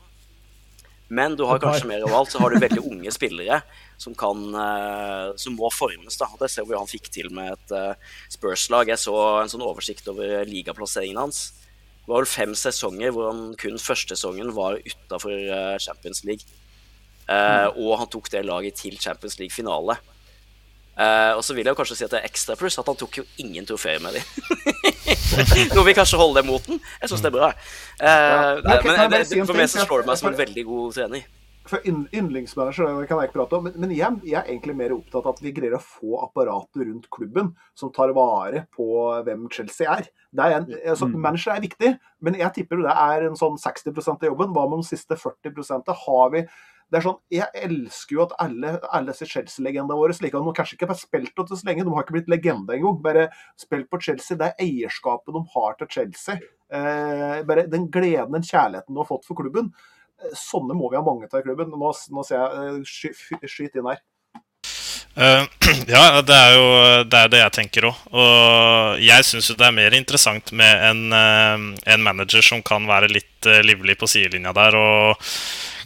Men du har kanskje mer av alt, så har du veldig unge spillere som, kan, uh, som må formes. da, Det ser vi han fikk til med et uh, Spurs-lag. Jeg så en sånn oversikt over ligaplasseringen hans. Det var vel fem sesonger hvor han kun første sesongen var utafor Champions League. Uh, og han tok det laget til Champions League-finale. Uh, og så vil jeg jo kanskje si at det er ekstra pluss at han tok jo ingen trofeer med dem. [laughs] Nå vil kanskje holde det mot den. Jeg syns det er bra. Uh, nei, men det, for meg så slår det meg som en veldig god trener. For yndlingsmanager det kan jeg ikke prate om, men, men jeg, jeg, er egentlig mer opptatt av at vi greier å få apparatet rundt klubben som tar vare på hvem Chelsea er. er en, altså, mm. Manager er viktig, men jeg tipper det er en sånn 60% av jobben. Hva med de siste 40% har vi det er sånn, Jeg elsker jo at alle, alle disse Chelsea-legendene våre slik at De kanskje ikke har spilt hos oss lenge, de har ikke blitt legende engang. Bare spilt på Chelsea. Det er eierskapet de har til Chelsea. Eh, bare Den gleden, den kjærligheten de har fått for klubben. Eh, sånne må vi ha mange av i klubben. Nå, nå ser jeg sky, Skyt inn her. Uh, [clears throat] ja, det er jo det, er det jeg tenker òg. Og jeg syns det er mer interessant med en, en, manager som kan være litt livlig på sidelinja der. og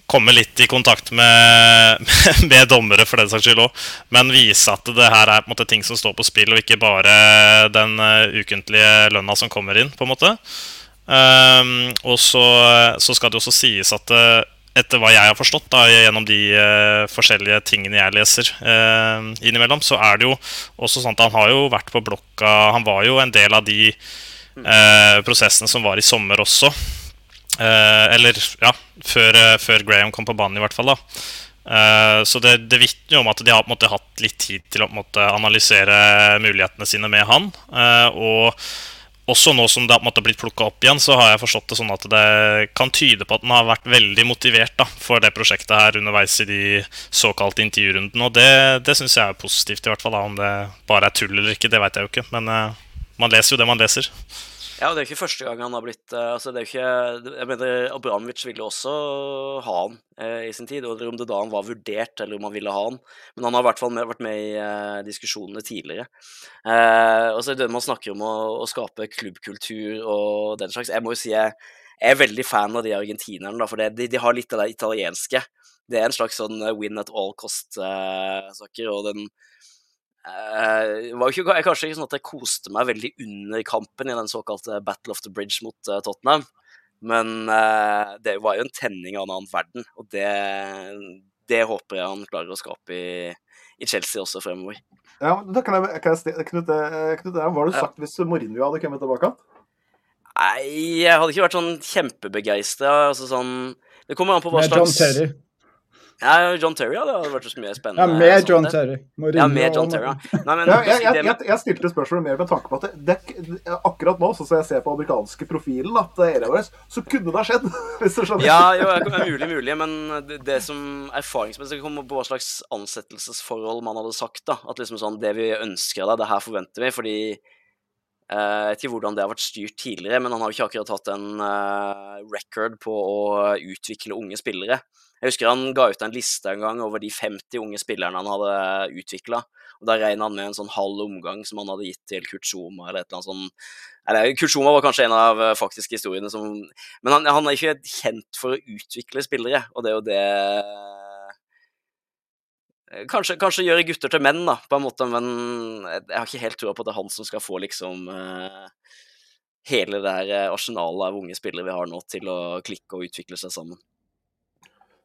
komme litt i kontakt med, [laughs] med dommere, for den saks skyld òg. Men vise at det her er måte ting som står på spill, og ikke bare den uh, ukentlige lønna som kommer inn. på en måte. Um, og så, så, skal det også sies at uh, etter hva jeg har forstått da, gjennom de uh, forskjellige tingene jeg leser uh, innimellom, så er det jo også sånn at han har jo vært på blokka Han var jo en del av de uh, prosessene som var i sommer også. Eh, eller ja, før, eh, før, Graham kom på banen, i hvert fall. da eh, Så det, det vitner om at de har måte hatt litt tid til å måte, analysere mulighetene sine med han. og også nå som det har måte, blitt plukka opp igjen, så har jeg forstått det sånn at det kan tyde på at den har vært veldig motivert da, for det prosjektet her underveis i de såkalte intervjurundene. Og det, det syns jeg er positivt, i hvert fall. Da. Om det bare er tull eller ikke, det veit jeg jo ikke. Men man leser jo det man leser. Ja, og det er jo ikke første gang han har blitt uh, altså det er jo ikke, Jeg mener, Abramovic ville også ha han eh, i sin tid, eller om det da han var vurdert, eller om han ville ha han. Men han har i hvert fall med, vært med i eh, diskusjonene tidligere. og så er det det man snakker om å, å, skape klubbkultur og den slags. Jeg må jo si jeg, er veldig fan av de argentinerne, da, for de, de, har litt av det italienske. Det er en slags sånn win at all cost-saker, og den var jo ikke, kanskje ikke sånn at jeg koste meg veldig under kampen i den såkalte Battle of the Bridge mot uh, Tottenham, men uh, det var jo en tenning av en annen verden, og det, det håper jeg han klarer å skape i, i Chelsea også fremover. Ja, da kan jeg, kan jeg Knut, Knut, hva hadde du sagt ja. hvis Mourinho hadde kommet tilbake? Nei, jeg hadde ikke vært sånn kjempebegeistra. Altså sånn Det kommer an på hva slags John Terry. Ja, John Terry hadde ja, vært så mye spennende. Ja, med sånn, John Terry. ja, med John Terry, ja. Nei, men, ja jeg, jeg, jeg, jeg, stilte spørsmålet mer med tanke på at det, det, akkurat nå, sånn som jeg ser på amerikanske profilen at vår, så kunne det ha skjedd. [laughs] hvis du skjønner. Ja, jo, det er mulig, mulig, men det, det som erfaringsmessig kommer på hva slags ansettelsesforhold man hadde sagt. da, At liksom sånn, det vi ønsker av deg, det her forventer vi. fordi eh, jeg vet ikke hvordan det har vært styrt tidligere, men han har jo ikke akkurat hatt en uh, record på å utvikle unge spillere. Jeg husker han ga ut en liste en gang over de 50 unge spillerne han hadde utvikla. Da regna han med en sånn halv omgang som han hadde gitt til Kutsjoma eller et eller annet sånt. Eller Kutsjoma var kanskje en av eh, faktiske historiene som Men han, han, er ikke kjent for å utvikle spillere, og det er jo det eh, Kanskje, kanskje gjøre gutter til menn, da, på en måte, men jeg har ikke helt trua på at det er han som skal få liksom uh, hele det her arsenalet av unge spillere vi har nå, til å klikke og utvikle seg sammen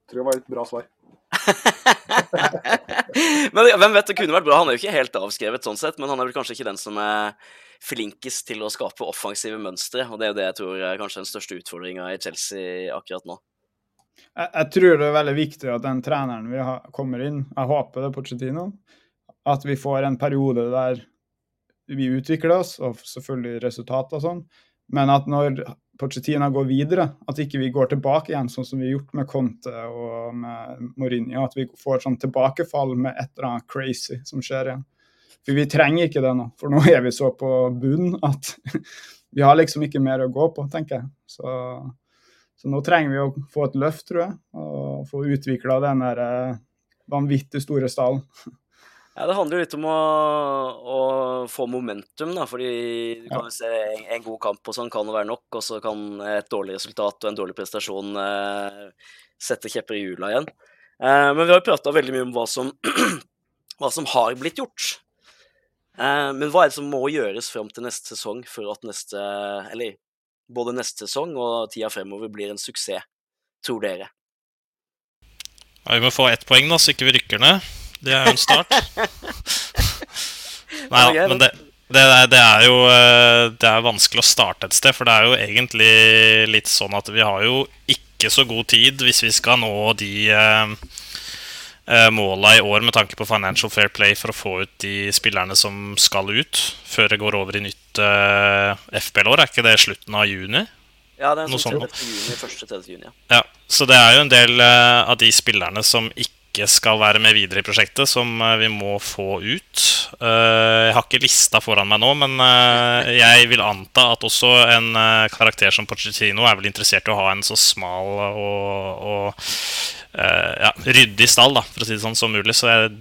tror det var et bra svar. [laughs] men hvem vet, det kunne vært bra. Han er jo ikke helt avskrevet sånn sett, men han er vel kanskje ikke den som er flinkest til å skape offensive mønstre, og det er jo det jeg tror er kanskje den største utfordringa i Chelsea akkurat nå. Jeg, jeg, tror det er veldig viktig at den treneren vi har, kommer inn, jeg håper det er Pochettino, at vi får en periode der vi utvikler oss, og selvfølgelig resultater og sånn, men at når Pochettino går videre. At ikke vi går tilbake igjen, sånn som vi har gjort med Conte og med Mourinho. At vi får sånn tilbakefall med et eller annet crazy som skjer igjen. For vi trenger ikke det nå. For nå er vi så på bunnen at [laughs] vi har liksom ikke mer å gå på, tenker jeg. Så, så nå trenger vi å få et løft, tror jeg. Og få utvikla den der eh, vanvittig store stallen. [laughs] Ja, Det handler litt om å, å, få momentum, da. Fordi du kan jo se en, en, god kamp og sånn kan jo være nok, og så kan et dårlig resultat og en dårlig prestasjon eh, sette kjepper i hjula igjen. Eh, men vi har jo prata veldig mye om hva som, [clears throat] hva som har blitt gjort. Eh, men hva er det som må gjøres fram til neste sesong for at neste Eller både neste sesong og tida fremover blir en suksess, tror dere? Ja, vi må få ett poeng, da, så ikke vi rykker ned. Det er jo en start. [laughs] Nei da, men det, det, det, er jo eh, Det er vanskelig å starte et sted, for det er jo egentlig litt sånn at vi har jo ikke så god tid hvis vi skal nå de eh, eh måla i år med tanke på Financial Fair Play for å få ut de spillerne som skal ut, før det går over i nytt eh, FBL-år. Er ikke det slutten av juni? Ja, det er sånn 30. juni, 1. 30. juni. Ja. ja, så det er jo en del uh, av de spillerne som ikke skal være med videre i prosjektet, som uh, vi må få ut. Uh, jeg har ikke lista foran meg nå, men jeg vil anta at også en karakter som Pochettino er vel interessert i å ha en så smal og, og ja, ryddig stall da, for å si det sånn, som mulig. Så jeg,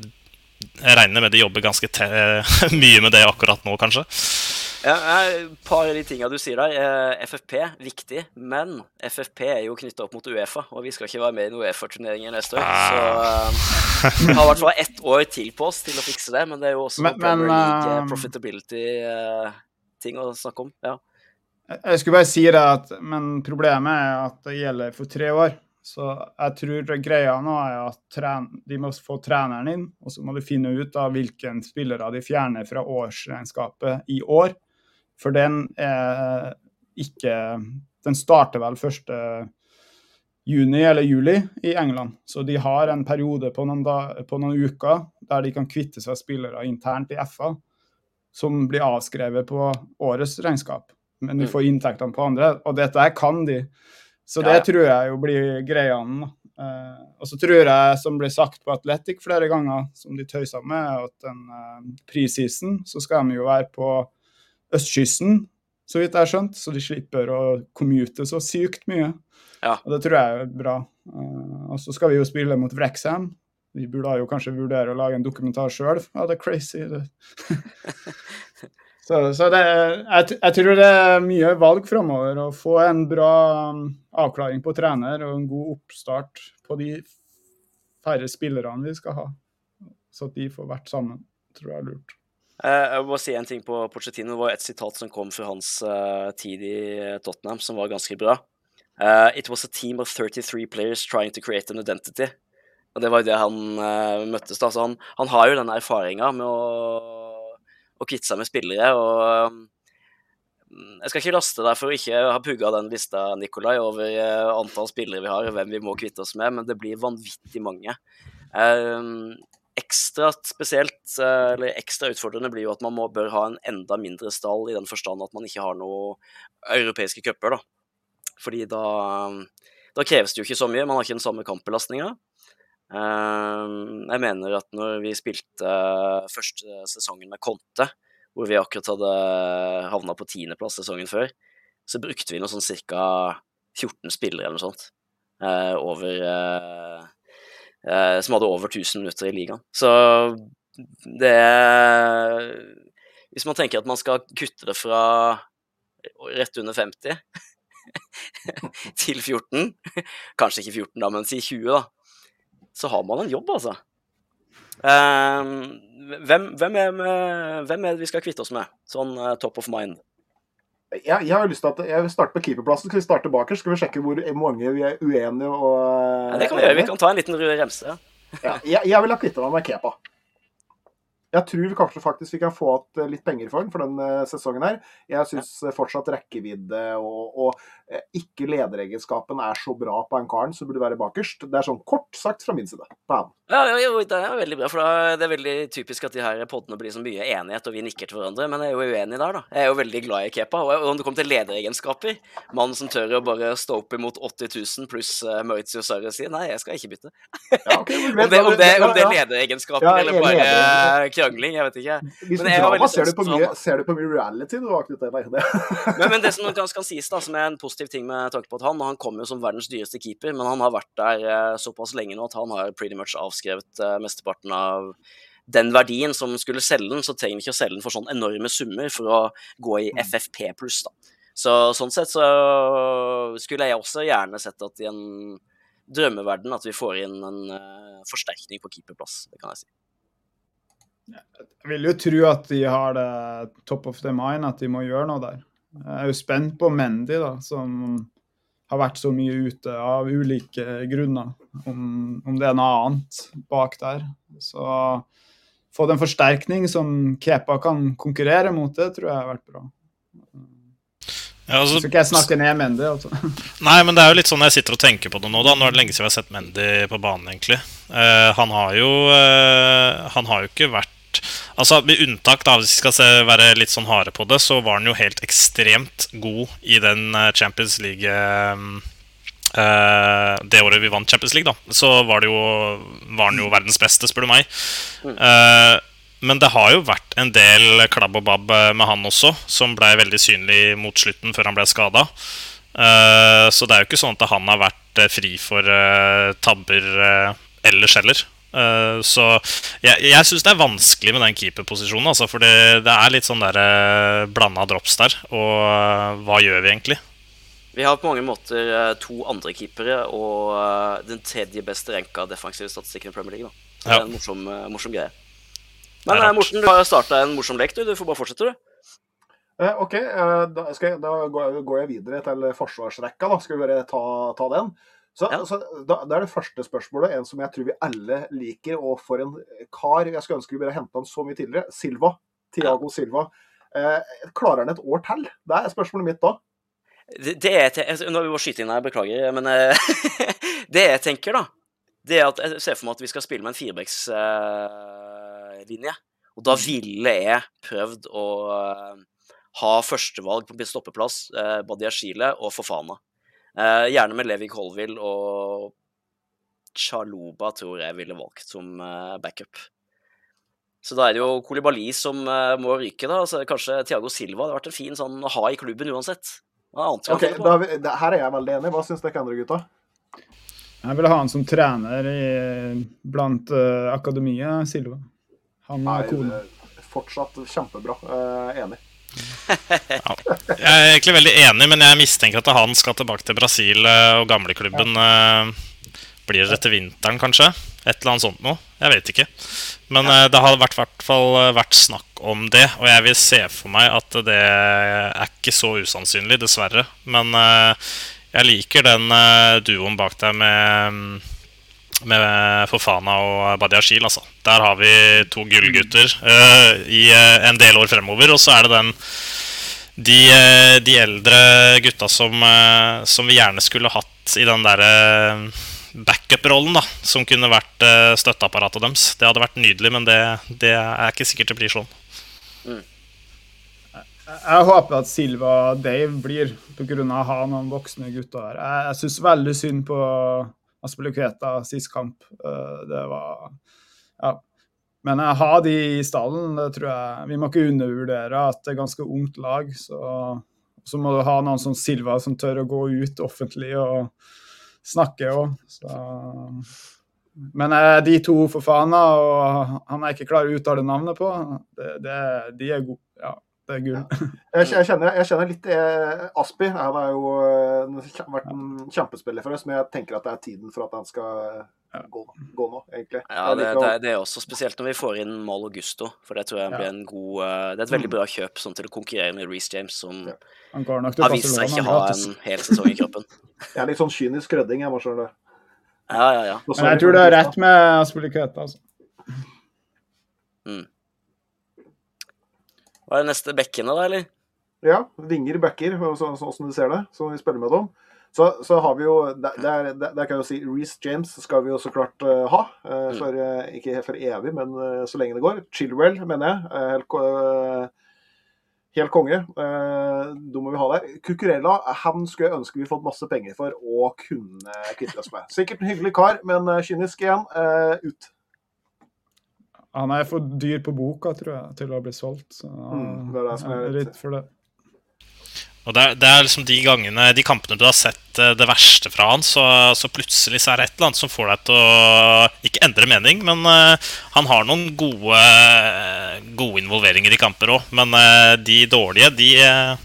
jeg regner med de jobber ganske [laughs] mye med det akkurat nå, kanskje. Ja, Et par av de tinga du sier der. Eh, FFP, viktig. Men FFP er jo knytta opp mot Uefa, og vi skal ikke være med i noen Uefa-turneringer neste år. Så uh, vi har i hvert fall ett år til på oss til å fikse det. Men det er jo også men, men, uh, profitability-ting uh, å snakke om. ja. Jeg skulle bare si det at Men problemet er at det gjelder for tre år. Så jeg tror greia nå er at de må få treneren inn, og så må de finne ut av hvilke spillere de fjerner fra årsregnskapet i år. For den er ikke Den starter vel 1. juni eller juli i England. Så de har en periode på noen, da, på noen uker der de kan kvitte seg spillere internt i FA som blir avskrevet på årets regnskap. Men de mm. får inntektene på andre. Og dette kan de. Så det ja, ja. tror jeg jo blir greia. Uh, og så tror jeg, som ble sagt på Atletic flere ganger, som de tøysa med, at den uh, preseason så skal de jo være på østkysten, så vidt jeg har skjønt, så de slipper å commute så sykt mye. Ja. Og det tror jeg er bra. Uh, og så skal vi jo spille mot Wrexham. Vi burde jo kanskje vurdere å lage en dokumentar sjøl. Ja, det er crazy. Det. [laughs] [laughs] så, så det, jeg, jeg, tror det er mye valg framover. Å få en bra um, avklaring på trener og en god oppstart på de færre spillerne vi skal ha. Så at de får vært sammen, tror jeg er lurt. Eh, jeg må si en ting på Pochettino. Det var et sitat som kom fra hans uh, tid i Tottenham, som var ganske bra. It was a team of 33 players trying to create an identity. Og det var jo det han møttes da. Så han, han, har jo den erfaringa med å, å kvitte seg med spillere. og um, jeg skal ikke laste deg for å ikke ha pugga den lista Nikolai, over antall spillere vi har og hvem vi må kvitte oss med, men det blir vanvittig mange. Um, ekstra spesielt, eh, eller ekstra utfordrende blir jo at man må, bør ha en enda mindre stall, i den forstand at man ikke har noen europeiske cuper. Fordi da, da kreves det jo ikke så mye, man har ikke den samme kampbelastninga. Eh, jeg mener at når vi spilte første sesongen med Conte, hvor vi akkurat hadde havna på tiendeplass sesongen før, så brukte vi noe sånn ca. 14 spillere eller noe sånt eh, over eh, som hadde over 1000 minutter i ligaen. Så det Hvis man tenker at man skal kutte det fra rett under 50 [laughs] til 14, kanskje ikke 14 da, men si 20, da, så har man en jobb, altså. Um, hvem, hvem, er hvem, er det vi skal kvitte oss med, sånn uh, top of mind? jeg, jeg, har lyst til at jeg vil starte på keeperplassen. Skal vi starte bakerst? Skal vi sjekke hvor mange vi er uenige og ja, Det kan vi gjøre. Vi kan ta en liten remse. ja, jeg, jeg vil ha kvitta meg med Kepa. Jeg tror vi kanskje faktisk vi kan få eh, litt penger for den for den uh, sesongen her. Jeg syns fortsatt rekkevidde og, og ikke lederegenskapen er så bra på en karen som burde være bakerst. Det er sånn kort sagt fra min side på. Ja, ja, det er veldig bra, for det er veldig typisk at de her podene blir så mye enighet, og vi nikker til hverandre. Men jeg er jo uenig der, da. Jeg er jo veldig glad i Kepa. Og om det kommer til lederegenskaper, mannen som tør å bare stå opp imot 80 000 pluss uh, Maurizio Sarri sier nei, jeg skal ikke bytte. Ja, okay, [laughs] om, det, om, det, om det er lederegenskaper eller bare krangling, jeg vet ikke. Hvis men drama, ser, du på mye, ser du på mye reality du har knyttet deg men, men det som [laughs] ganske kan sies, da, som er en positiv ting med tanke på at han Han kom jo som verdens dyreste keeper, men han har vært der eh, såpass lenge nå at han har pretty much avskrevet eh, mesteparten av den verdien som skulle selge den, så trenger vi ikke å selge den for sånn enorme summer for å gå i mm. FFP pluss, da. Så sånn sett så skulle jeg også gjerne sett at i en drømmeverden at vi får inn en uh, forsterkning på keeperplass, det kan jeg si. Jeg vil jo tro at de har det top of the mind, at de må gjøre noe der. Jeg er jo spent på Mendy, da, som har vært så mye ute av ulike grunner. Om, om det er noe annet bak der. Så få en forsterkning som Kepa kan konkurrere mot, det tror jeg har vært bra. Ja, altså, skal ikke jeg snakke ned Mendy, altså. [laughs] Nei, men det er jo litt sånn jeg sitter og tenker på det nå. da Nå er det lenge siden vi har sett Mendy på banen, egentlig. Uh, han har jo uh, Han har jo ikke vært Altså Med unntak, da hvis vi skal se, være litt sånn harde på det, så var han jo helt ekstremt god i den eh, Champions League eh, Det året vi vant Champions League, da, så var, det jo, var han jo verdens beste, spør du meg. Uh, men det har jo vært en del klabb og babb med han også, som ble veldig synlig mot slutten før han ble skada. så det er jo ikke sånn at han har vært fri for tabber ellers heller. Eh, så jeg, jeg syns det er vanskelig med den keeperposisjonen. Altså, for det, det er litt sånn der uh, blanda drops der. Og eh, hva gjør vi egentlig? Vi har på mange måter eh, to andre keepere og eh, den tredje beste renka defensive statistikken i Premier League. Da. Så Det er en morsom, eh, morsom greie. Men er eh. Morten, du har starta en morsom lek. Du Du får bare fortsette, du. Eh, OK, eh, da, skal jeg, da går jeg- går jeg videre til forsvarsrekka. da, Skal vi bare ta, ta den? Så, Ja. så da, Det er det første spørsmålet, en som jeg tror vi alle liker. Og for en kar Jeg skulle ønske vi bare henta han så mye tidligere. Silva. Tiago Silva. Eh, klarer han et år til? Det er spørsmålet mitt da. Det, det jeg altså, Nå må vi bare skyte inn her, beklager, men eh, [laughs] det jeg tenker, da, det er at jeg ser for meg at vi skal spille med en firebeckslinje. og da ville jeg prøvd å eh, ha førstevalg på stoppeplass, eh, Badia Chile og Fofana. Eh, gjerne med Levi Colville og Chaluba tror jeg ville valgt som uh, backup. Så da er det jo Kolibali som uh, må ryke, da. Så kanskje Thiago Silva hadde vært en fin sånn ha i klubben uansett. Hva annet kan Ok, da, er Her er jeg veldig enig. Hva syns dere andre gutta? Jeg vil ha han som trener i, blant uh, akademiet, Silva. Han er eh, fortsatt kjempebra. Eh, enig. Jeg er egentlig veldig enig, men jeg mistenker at han skal tilbake til Brasil eh, og gamleklubben. Ja. Blir det til vinteren, kanskje? Et eller annet sånt noe. Jeg vet ikke. Men ja. det har vært, hvert fall eh, vært snakk om det, og jeg vil se for meg at det er ikke så usannsynlig, dessverre. Men eh, jeg liker den eh, duoen bak deg med med Fofana og Badiashil, altså. Der har vi to gullgutter uh, i uh, en del år fremover. Og så er det den de, uh, de eldre gutta som, som vi gjerne skulle hatt i den derre backup-rollen, da. Som kunne vært støtteapparatet deres. Det hadde vært nydelig, men det, det er ikke sikkert det blir sånn. Jeg håper at Silva og Dave blir pga. å ha noen voksne gutter her. Jeg, jeg syns veldig synd på Aspeluketa sist kamp. Eh, Det var Ja. Men å ha de i stallen, det tror jeg Vi må ikke undervurdere at det er ganske ungt lag. Så, så må du ha noen som Silva som tør å gå ut offentlig og snakke òg. Men eh, de to for faen, og han er ikke klar å uttale navnet på, det, det, de er gode. Ja, det er gull. Jeg, jeg, kjenner, jeg kjenner litt eh, Aspi. Han har jo eh, vært en kjempespiller for oss, men jeg tenker at det er tiden for at han skal gå, gå nå, egentlig. Ja, Jeg det, liker det, det er også spesielt når vi får inn Mal Augusto. For det tror jeg blir Ja. en god eh, Det er et veldig bra kjøp sånn til å konkurrere med Reece James, som Ja. Har vist seg ikke ha en hel sesong i kroppen. [laughs] Jeg er litt sånn kynisk rødding, jeg må skjønner det. Ja, ja, ja. Men jeg tror du har rett med Aspeluketa. Altså. Hva er det neste bekkene, da, eller? Ja, vinger, så- sånn som du ser det, som vi spiller med dem. Så, så har vi jo Der, der, der kan jeg jo si Reece James skal vi jo så klart uh, ha. Mm. for, uh, ikke for evig, men så lenge det går. Chilwell, mener jeg. helt, helt konge. Da må vi ha der. Cucurella han skulle jeg ønske vi fått masse penger for å kunne kvitte oss med. Sikkert en hyggelig kar, men kynisk igjen. ut. Han er for dyr på boka, tror jeg, til å bli solgt. Så Mm, det er det som er litt- for det. Og det er, det er liksom de gangene, de kampene du har sett eh, det verste fra han, så, så plutselig så er det et eller annet som får deg til å ikke endre mening, men uh, han har noen gode, gode involveringer i kamper òg. Men uh, de dårlige, de, eh,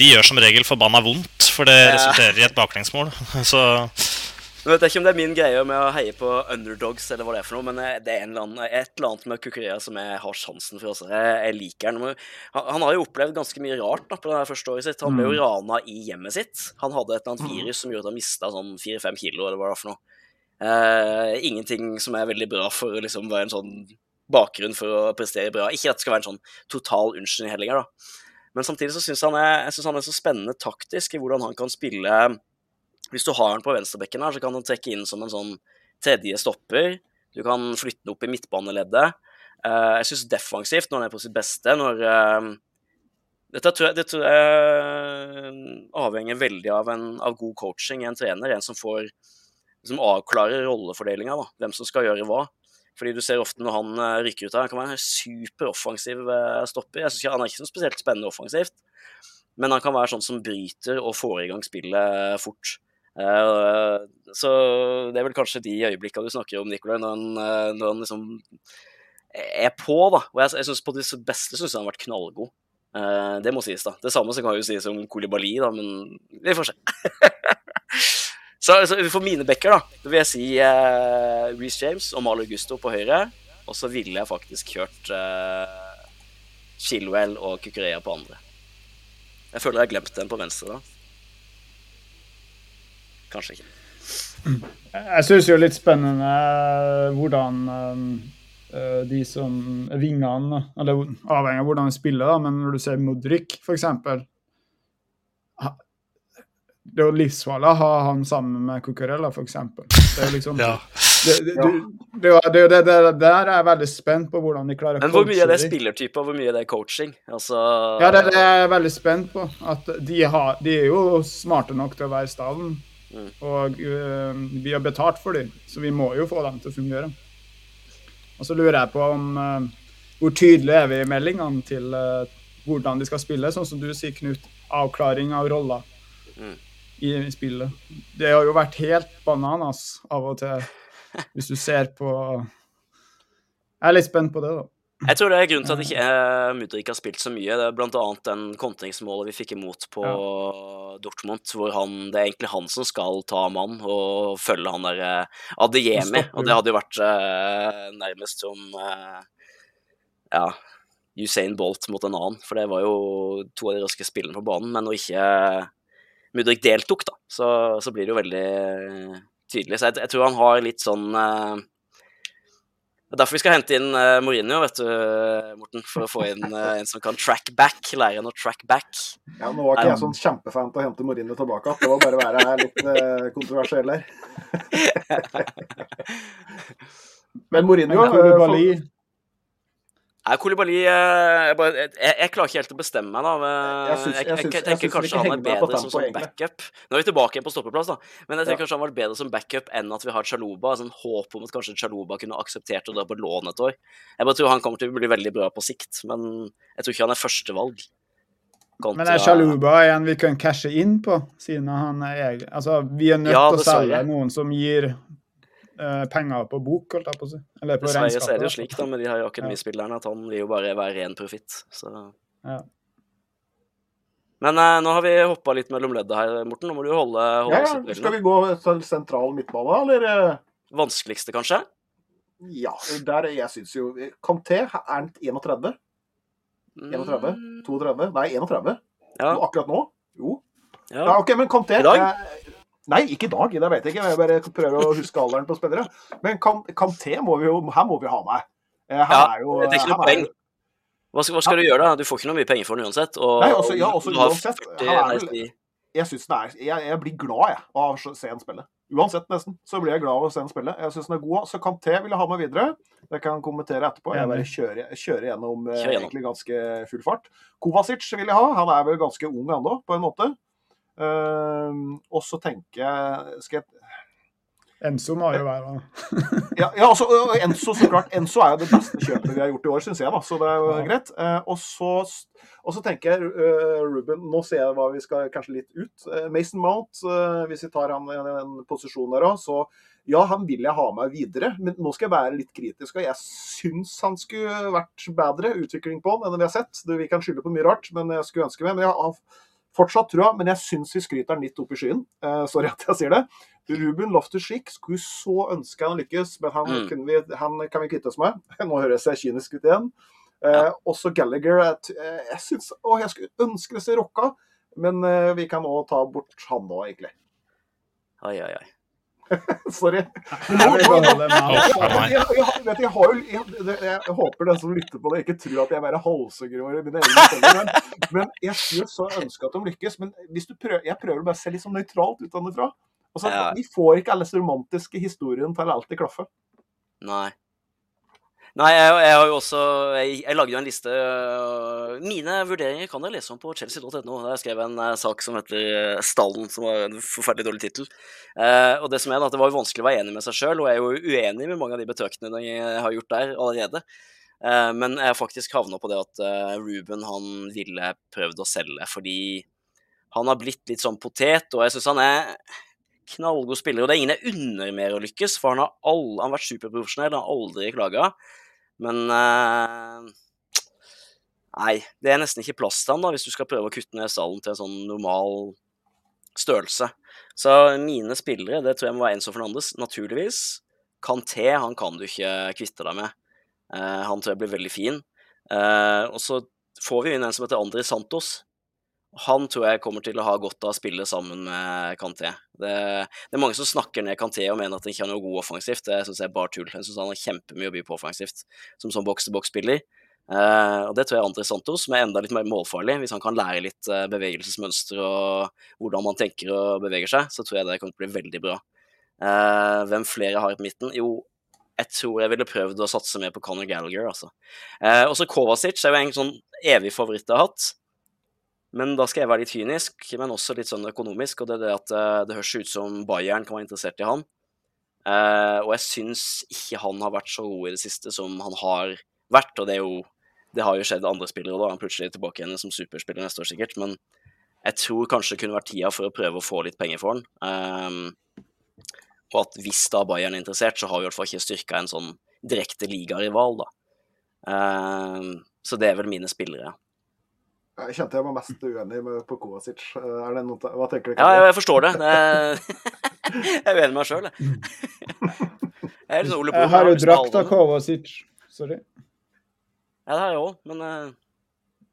de gjør som regel forbanna vondt, for det Ja. resulterer i et baklengsmål. [laughs] Så Nå vet ikke om det er min greie med å heie på underdogs, eller hva det er for noe, men eh, det er eller annen, et eller annet med Kukurea som jeg har sjansen for. Også. Jeg, jeg liker han. han. Han har jo opplevd ganske mye rart da, på det første året sitt. Han ble jo Mm. rana i hjemmet sitt. Han hadde et eller annet virus som gjorde at han mista sånn fire-fem kilo, eller hva det var for noe. Eh, ingenting som er veldig bra for å liksom være en sånn bakgrunn for å prestere bra. Ikke at det skal være en sånn total unnskyldning heller, da. Men samtidig så syns han, er- jeg synes han er så spennende taktisk i hvordan han kan spille Hvis du har den på venstrebekken her, så kan den trekke inn som en sånn tredje stopper. Du kan flytte den opp i midtbaneleddet. Uh, jeg syns defensivt, når han er på sitt beste, når uh, dette tror jeg, det tror jeg avhenger veldig av, en, av god coaching i en trener. En som får som avklarer rollefordelinga. Hvem som skal gjøre hva. Fordi du ser ofte når han eh, rykker ut her, han kan være en superoffensiv eh, stopper. Jeg synes ikke Han er ikke så spesielt spennende offensivt, men han kan være sånn som bryter og får i gang spillet fort. Eh, så det er vel kanskje de øyeblikkene du snakker om, Nicolai, når han, eh, når han liksom er på, da. Og jeg, jeg synes på det beste syns jeg han har vært knallgod. Eh, det må sies, da. Det samme så kan jo sies om Kolibali, da, men vi får se. [laughs] så, så for mine backer, da vil jeg si uh, Reece James og Malo Gusto på høyre. Og så ville jeg faktisk kjørt uh, Chilwell og Kukureya på andre. Jeg føler jeg har glemt den på venstre, da. Kanskje ikke. Jeg syns jo litt spennende hvordan eh, de som vingene Eller avhengig av hvordan de spiller, da, men når du ser Modric, f.eks. Det er jo livsfarlig å ha han sammen med Cucurella, f.eks. Det er jo liksom Ja. det, det, det, det, det, er der er jeg veldig spent på hvordan de klarer å Men hvor mye er det spillertype, og hvor mye er det coaching? Altså Ja, det er jeg veldig spent på. At de, har, de er jo smarte nok til å være i stallen. Mm. Og uh, vi har betalt for dem, så vi må jo få dem til å fungere. Og så lurer jeg på om uh, hvor tydelig er vi i meldingene til uh, hvordan de skal spille, sånn som du sier, Knut. Avklaring av roller Mm. i spillet. Det har jo vært helt bananas av og til, hvis du ser på Jeg er litt spent på det, da. Jeg tror det er grunnen til at ikke eh, ikke har spilt så mye. Det er blant annet den kontringsmålet vi fikk imot på Dortmund, hvor han, det er egentlig han som skal ta mann og følge han der eh, Adeyemi. Og det hadde jo vært eh, nærmest som eh, ja, Usain Bolt mot en annen. For det var jo to av de raske spillene på banen. Men når ikke Mudrik deltok, da, så, så blir det jo veldig tydelig. Så jeg, jeg tror han har litt sånn eh, det er derfor vi skal hente inn uh, Mourinho, vet du, Morten. For å få inn uh, en som kan track back. Lære han å track back. Ja, Nå var ikke jeg sånn kjempefan til å hente Mourinho tilbake. Det var bare å være litt uh, kontroversiell her. [laughs] Men Mourinho eh, Nei, Kolibali jeg, jeg, jeg klarer ikke helt å bestemme meg, da. Jeg synes, jeg, jeg jeg, jeg tenker kanskje han er bedre som sånn backup. Nå er vi tilbake igjen på stoppeplass, da. Men jeg tenker Ja. kanskje han var bedre som backup enn at vi har Chaluba. Sånn håp om at kanskje Chaluba kunne akseptert å dra på lån et år. Jeg bare tror han kommer til å bli veldig bra på sikt, men jeg tror ikke han er førstevalg. Kontra- Men er Chaluba en vi kan cashe inn på, siden han er egen Altså, vi er nødt Ja, til å selge noen som gir eh, penger på bok, holdt jeg på å si. Eller på Dessverre så er det jo slik da, med de her akademispillerne at han vil jo bare være ren profitt. Så. Ja. Men eh, nå har vi hoppa litt mellom ledda her, Morten. Nå må du holde, holde Ja, ja. Skal vi gå til sentral midtbane, eller? eh? Vanskeligste, kanskje? Ja, der jeg syns jo Kanté er han 31? 31? Mm, 32? Nei, 31. Ja, Nå, Akkurat nå? Jo. ja. Ja, OK, men Kanté I dag? eh, Nei, ikke i dag. Det vet jeg ikke. Jeg bare prøver å huske alderen på spillere. Men Kanté må vi jo Her må vi ha med. Her Ja, er jo det er ikke noe poeng. Hva skal, hva skal du gjøre, da? Du får ikke noe mye penger for den uansett. Og, Nei, også- ja, også du uansett. 40, er Jeg synes den er jeg, jeg blir glad jeg, av å se en spille. Uansett, nesten, så blir jeg glad av å se en spille. Jeg syns den er god. Så Kanté vil jeg ha med videre. Det kan jeg kommentere etterpå. Jeg bare kjører, kjører gjennom, eh, Kjør gjennom. egentlig ganske full fart. Kovacic vil jeg ha. Han er vel ganske ung ennå, på en måte. Ehm, og så tenker jeg skal jeg Enzo må jo være [laughs] ja, ja, altså, Enzo, så klart. Enzo er jo det beste kjøpet vi har gjort i år, syns jeg. da, Så det er jo Ja. greit. Uh, og, så, og så tenker jeg, uh, Ruben Nå ser jeg hva vi skal kanskje litt ut. Eh, Mason Mount, hvis vi tar han i en posisjon der òg, så ja, han vil jeg ha med videre. Men nå skal jeg være litt kritisk. og Jeg syns han skulle vært bedre utvikling på han enn vi har sett. Det, vi kan skylde på mye rart, men jeg skulle ønske meg. Men jeg har Fortsatt trua, men jeg syns vi skryter den litt opp i skyen. Uh, sorry at jeg sier det. Ruben Loftus-Schick skulle så ønske han lykkes, men han, Mm. kunne vi, han kan vi kvitte oss med. [laughs] Nå høres jeg kynisk ut igjen. Eh, også Gallagher. Jeg, uh, jeg synes, Å, jeg skulle ønske det seg rocka, men eh, vi kan òg ta bort han nå, egentlig. Oi, oi, oi. [laughs] Sorry. Jeg håper den som lytter på det, ikke tror at jeg bare halshugger over mine egne steder. Men, men jeg skulle så ønske at de lykkes. Men hvis du prøver, jeg prøver bare å se litt sånn nøytralt utenfra. Altså, Ja. Vi får ikke alle disse romantiske historiene til å alltid klaffe. Nei. Nei, jeg, jeg har jo også Jeg, jeg lagde jo en liste øh, Mine vurderinger kan dere lese om på chelsea.no. Der jeg skrev en eh, sak som heter eh, 'Stallen', som var en forferdelig dårlig tittel. Eh, og det som er at det var jo vanskelig å være enig med seg sjøl, og jeg er jo uenig med mange av de betøkene jeg har gjort der allerede. Eh, men jeg har faktisk havna på det at Ruben han ville prøvd å selge fordi han har blitt litt sånn potet, og jeg syns han er knallgod spiller. Og det er ingen jeg unner mer å lykkes, for han har, all, han har vært superprofesjonell, han har aldri klaga. Men eh, Nei, det er nesten ikke plass til han da, hvis du skal prøve å kutte ned stallen til en sånn normal størrelse. Så mine spillere, det tror jeg må være Enzo Fernandes, naturligvis. Kanté, han kan du ikke kvitte deg med. Uh, han tror jeg blir veldig fin. Uh, og så får vi inn en som heter Andri Santos. Han tror jeg kommer til å ha godt av å spille sammen med Kanté. Det, det er mange som snakker ned Kanté og mener at han ikke har noe god offensivt. Det syns jeg er bare tull. Jeg syns han har kjempemye å by på offensivt som sånn boks-til-boks-spiller. Uh, og det tror jeg André Santos, som er enda litt mer målfarlig, hvis han kan lære litt uh, bevegelsesmønster og hvordan man tenker og beveger seg, så tror jeg det kommer til å bli veldig bra. Uh, hvem flere har på midten? Jo, jeg tror jeg ville prøvd å satse mer på Conor Gallagher, altså. Eh, også Kovacic er jo en sånn evig favoritt jeg har hatt. Men da skal jeg være litt kynisk, men også litt sånn økonomisk. Og det er det at eh, det høres ut som Bayern kan være interessert i han. Eh, og jeg syns ikke han har vært så god i det siste som han har vært. Og det er jo Det har jo skjedd andre spillere da. Han er plutselig tilbake igjen som superspiller neste år sikkert. Men jeg tror kanskje det kunne vært tida for å prøve å få litt penger for han. Eh, og at hvis da Bayern er interessert, så har vi i hvert fall ikke styrka en sånn direkte ligarival, da. Eh, så det er vel mine spillere. Jeg kjente jeg var mest uenig med på Kovacic. Eh, Er det noe, hva tenker du? Ja, jeg, jeg forstår det. det er, [laughs] jeg er uenig med meg sjøl, jeg. [laughs] Jeg er litt sånn Ole Jeg har jo drakt av. Kovacic. Sorry. Ja, det har jeg òg, men eh,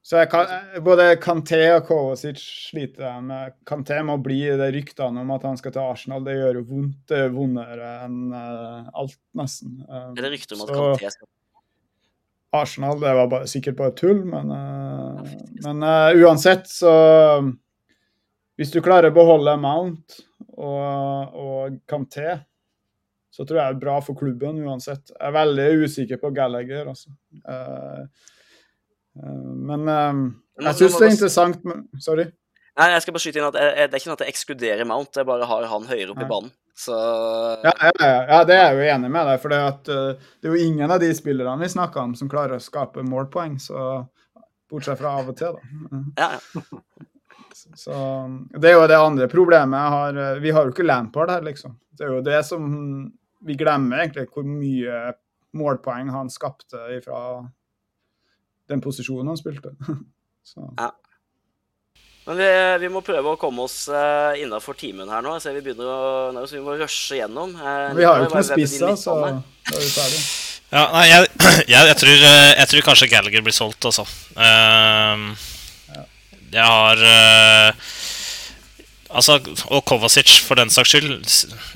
Så jeg kan, både Kanté og Kovacic sliter jeg med. Kanté må bli det ryktene om at han skal til Arsenal. Det gjør jo vondt. Det er vondere enn eh, alt, nesten. Er det rykter om at Kanté skal Arsenal, det var bare, sikkert bare tull, men, uh, men uh, uansett så Hvis du klarer å beholde Mount og, og Kanté, så tror jeg det er bra for klubben uansett. Jeg er veldig usikker på Gallagher, altså. Eh, men jeg syns det er interessant men, Sorry. Nei, jeg skal bare skyte inn at jeg, jeg, det er ikke noe at jeg ekskluderer Mount, jeg bare har han høyere opp i banen. Så Ja, ja, ja, ja, det er jeg jo enig med deg. For det, at, eh, det er jo ingen av de spillerne vi snakker om, som klarer å skape målpoeng. Så Bortsett fra av og til, da. ja, ja. Så Det er jo det andre problemet jeg har. eh, Vi har jo ikke Lampard her, liksom. Det er jo det som Vi glemmer egentlig hvor mye målpoeng han skapte fra den posisjonen han spilte. [laughs] Så. Men vi, vi må prøve å komme oss uh, innafor timen her nå. Jeg ser vi begynner å nei, så vi må rushe gjennom. Uh, Vi har jo ikke noe spissa, så da er vi ferdig. Ja, nei, jeg, [clears throat] jeg, jeg, tror, eh, jeg tror kanskje Gallagher blir solgt, altså. Ehm, jeg har uh, Altså, og Kovacic, for den saks skyld,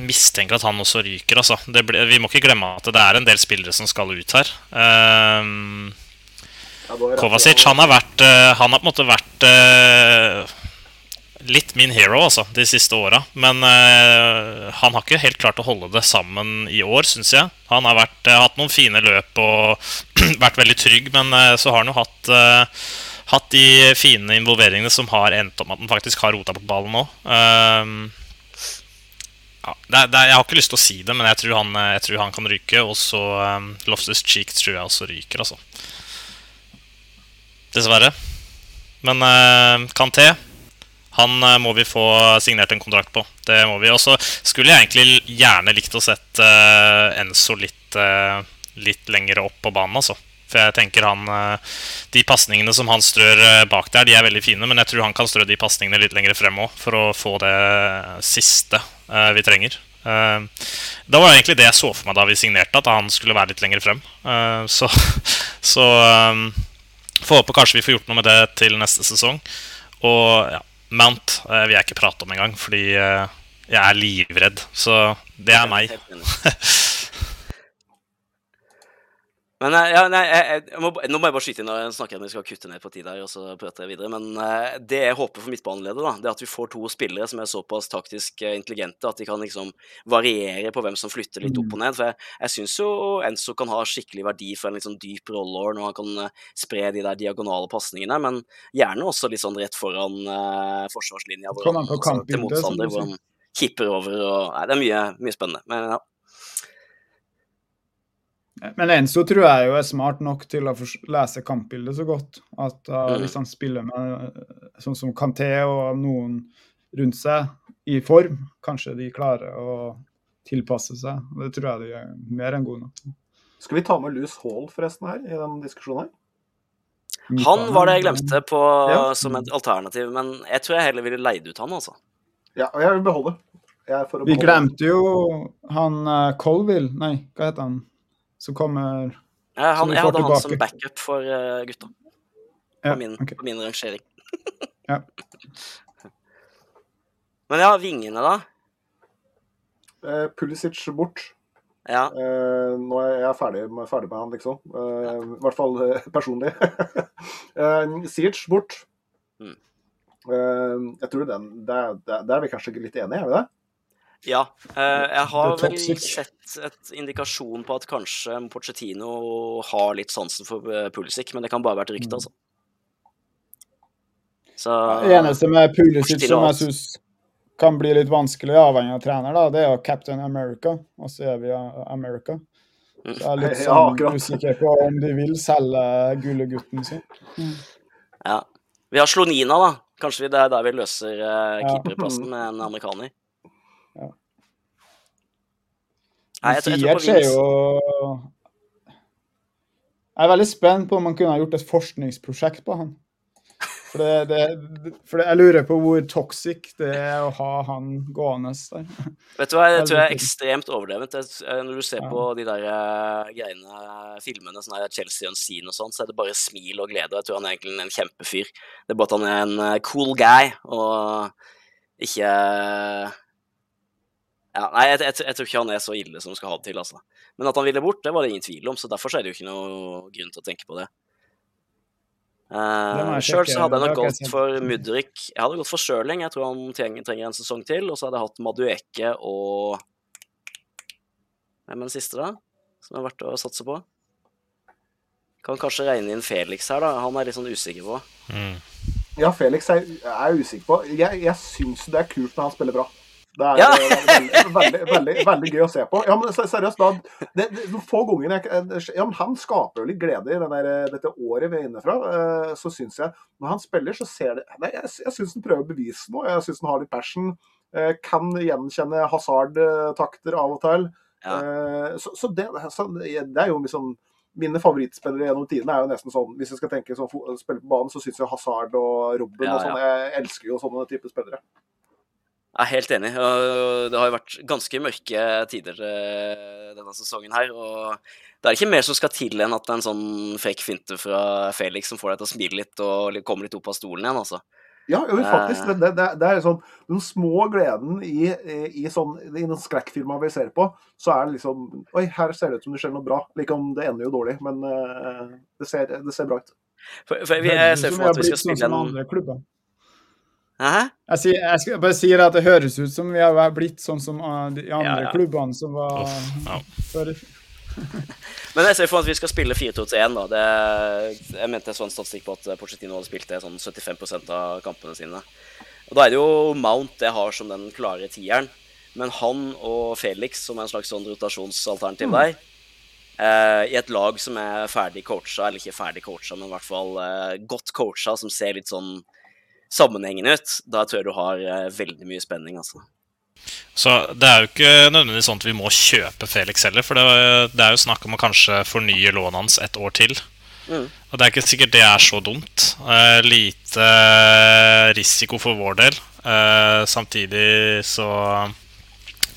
mistenker at han også ryker, altså. Det ble, vi må ikke glemme at det er en del spillere som skal ut her. Ehm, Ja, da er det- Kovacic han har vært eh, Han har på en måte vært eh, litt min hero altså, de siste åra. Men eh, han har ikke helt klart å holde det sammen i år, syns jeg. Han har vært, hatt noen fine løp og [clears throat] vært veldig trygg, men så har han jo hatt Hatt de fine involveringene som har endt om at han faktisk har rota bort ballen nå. Ehm, ja, det, det, jeg har ikke lyst til å si det, men jeg tror han, jeg tror han kan ryke. Og så um, Loftus Cheek tror jeg også ryker, altså. Dessverre. Men uh, Kanté han uh, må vi få signert en kontrakt på. Det må vi. Og så skulle jeg egentlig gjerne likt å sett uh, Enzo litt, uh, litt lenger opp på banen, altså. For jeg tenker han eh, De pasningene som han strør eh, bak der, de er veldig fine, men jeg tror han kan strø de pasningene litt lenger frem òg, for å få det siste eh, vi trenger. Det var egentlig det jeg så for meg da vi signerte, at han skulle være litt lenger frem. Så, [laughs] så får håpe kanskje vi får gjort noe med det til neste sesong. Og ja, Mount vil jeg ikke prate om engang, fordi jeg er livredd. Så det er [laughs] meg. [laughs] Men eh, ja, nei, jeg, jeg må, Nå må jeg bare skyte inn og snakke om vi skal kutte ned på tid her. og så prate videre, Men uh, det jeg håper for midtbaneleder, da, det er at vi får to spillere som er såpass taktisk uh, intelligente at de kan liksom variere på hvem som flytter litt opp og ned. For jeg, jeg syns jo Enzo kan ha skikkelig verdi for en litt sånn dyp rolle når han kan uh, spre de der diagonale pasningene, men gjerne også litt sånn rett foran forsvarslinja hvor han, altså, til motstander, hvor han kipper over og Nei, det er mye, mye spennende. Men ja. Men Enzo tror jeg jo er smart nok til å lese kampbildet så godt at uh, hvis han spiller med sånn som Kanté og noen rundt seg i form, kanskje de klarer å tilpasse seg. Det tror jeg de er mer enn gode nok. Skal vi ta med Louis Hall forresten her i den diskusjonen her? Han var det jeg glemte på, ja. som et alternativ, men jeg tror jeg heller ville leid ut han, altså. Ja, og jeg vil beholde. Jeg beholde. Vi glemte jo han uh, Colville, nei, hva heter han? Som kommer ja, han, Jeg hadde han som backup for uh, gutta. På, ja, min, okay. på min rangering. [laughs] [laughs] ja. Men ja, vingene, da? Eh, Pulisic bort. Ja. Eh, nå er jeg ferdig med, ferdig med han, liksom. Uh, I hvert fall personlig. [laughs] eh, Siege bort. Mm. jeg tror den Der, der, der er vi kanskje litt enige, er vi det? Ja. Eh, jeg har vel sett et indikasjon på at kanskje Pochettino har litt sansen for eh, Pulisic, men det kan bare være et rykte, altså. Så, det eneste med Pulisic som jeg syns kan bli litt vanskelig, avhengig av trener, da, det er jo Captain America. Og så er vi America. Så jeg er litt [laughs] sånn ja, usikker på om de vil selge gullegutten sin. Mm. Ja. Vi har Slonina, da. Kanskje det er der vi løser uh, keeperplassen med en amerikaner. Nei, jeg, jeg, jeg, er jo Jeg er veldig spent på om man kunne ha gjort et forskningsprosjekt på han. For, det, det, for det, jeg lurer på hvor toxic det er å ha han gående der. Vet du hva, jeg tror jeg er ekstremt overdrevent. Når du ser ja. på de der uh, greiene, filmene, sånn Chelsea Unseen og sånn, så er det bare smil og glede. Jeg tror han er egentlig en kjempefyr. Det er bare at han er en uh, cool guy og ikke ja, nei, jeg, jeg, jeg, tror ikke han er så ille som skal ha det til, altså. Men at han ville bort, det var det ingen tvil om, så derfor er det jo ikke noe grunn til å tenke på det. Uh, Sjøl så hadde jeg nok gått for Mudrik. Jeg hadde gått for Sjøling, jeg tror han trenger, trenger, en sesong til. Og så hadde jeg hatt Madueke og Hvem er den siste, da? Som er verdt å satse på? Kan kanskje regne inn Felix her, da. Han er litt sånn usikker på. Mm. Ja, Felix er jeg usikker på. Jeg, jeg syns det er kult når han spiller bra. Det er ja. veldig, veldig, veldig, veldig, gøy å se på. Ja, men seriøst, da, det, det, de få gangene ja, men Han skaper jo litt glede i der, dette året vi er inne fra. Eh, så syns jeg Når han spiller, så ser det nei, Jeg, jeg syns han prøver å bevise noe. Jeg syns han har litt passion. Eh, kan gjenkjenne hasard-takter av og til. Ja. Eh, så, så, det, så, det, er jo liksom mine favorittspillere gjennom tidene er jo nesten sånn Hvis jeg skal tenke sånn spille på banen, så syns jeg Hazard og Robben ja, og sånn Jeg elsker jo sånne type spillere. Jeg er helt enig. Det har jo vært ganske mørke tider eh, denne sesongen her. Og det er ikke mer som skal til enn at det er en sånn fake finte fra Felix som får deg til å smile litt og komme litt opp av stolen igjen, altså. Ja, jo, faktisk. Det, det, det er sånn Den små gleden i, i, sånn, i den skrekkfilma vi ser på, så er det liksom Oi, her ser det ut som det skjer noe bra. Like om det ender jo dårlig, men uh, det, ser, det, ser, bra ut. For, for vi, jeg ser for meg at vi skal spille en? Jeg, sier, jeg skal bare sier at det høres ut som vi har blitt sånn som uh, de andre ja, ja. klubbene som var før. [laughs] Men jeg ser for meg at vi skal spille 4-2-1. da. Det, jeg mente sånn så statistikk på at Porcetino hadde spilt det sånn 75 av kampene sine. Og Da er det jo Mount jeg har som den klare tieren. Men han og Felix, som er en slags sånn rotasjonsalternativ mm. der, eh, i et lag som er ferdig coacha, eller ikke ferdig coacha, men i hvert fall eh, godt coacha, som ser litt sånn sammenhengende ut, da tror jeg du har eh, veldig mye spenning, altså. Så det er jo ikke nødvendigvis sånn at vi må kjøpe Felix heller, for det, det er jo snakk om å kanskje fornye lånet hans et år til. Mm. Og det er ikke sikkert det er så dumt. Eh, lite risiko for vår del. Eh, samtidig så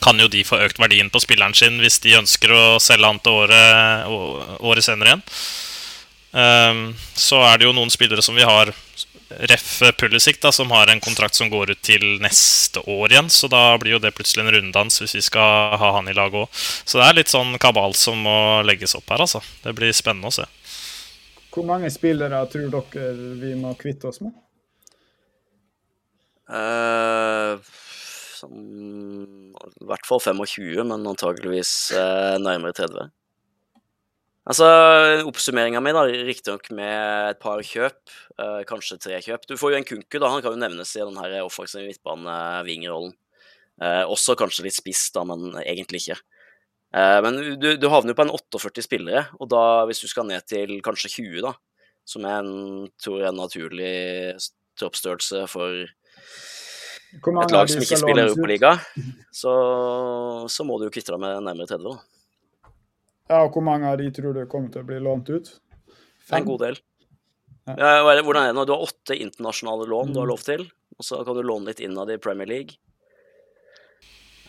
kan jo de få økt verdien på spilleren sin hvis de ønsker å selge han til året, året senere igjen. Eh, så er det jo noen spillere som vi har Ref Pulisic, da, som har en kontrakt som går ut til neste år igjen. Så da blir jo det plutselig en runddans hvis vi skal ha han i lag òg. Så det er litt sånn kabal som må legges opp her, altså. Det blir spennende å se. Hvor mange spillere tror dere vi må kvitte oss med? Uh, sånn, I hvert fall 25, men antageligvis uh, nærmere 30. Altså, Oppsummeringa mi, riktignok med et par kjøp, eh, kanskje tre kjøp. Du får jo en Kunku, da, han kan jo nevnes i den offensive midtbane-vingerrollen. Eh, også kanskje litt spiss, da, men egentlig ikke. Eh, men du, du havner jo på en 48 spillere, og da, hvis du skal ned til kanskje 20, da, som er en- tror jeg, en naturlig troppsstørrelse for et lag som ikke spiller? Europaliga, så, så må du jo kvitte deg med nærmere 30. da. Ja, og hvor mange av de tror du kommer til å bli lånt ut? Er en god del. Ja. Hvordan er det nå? Du har åtte internasjonale lån du har Mm. lov til, og så kan du låne litt innad i Premier League.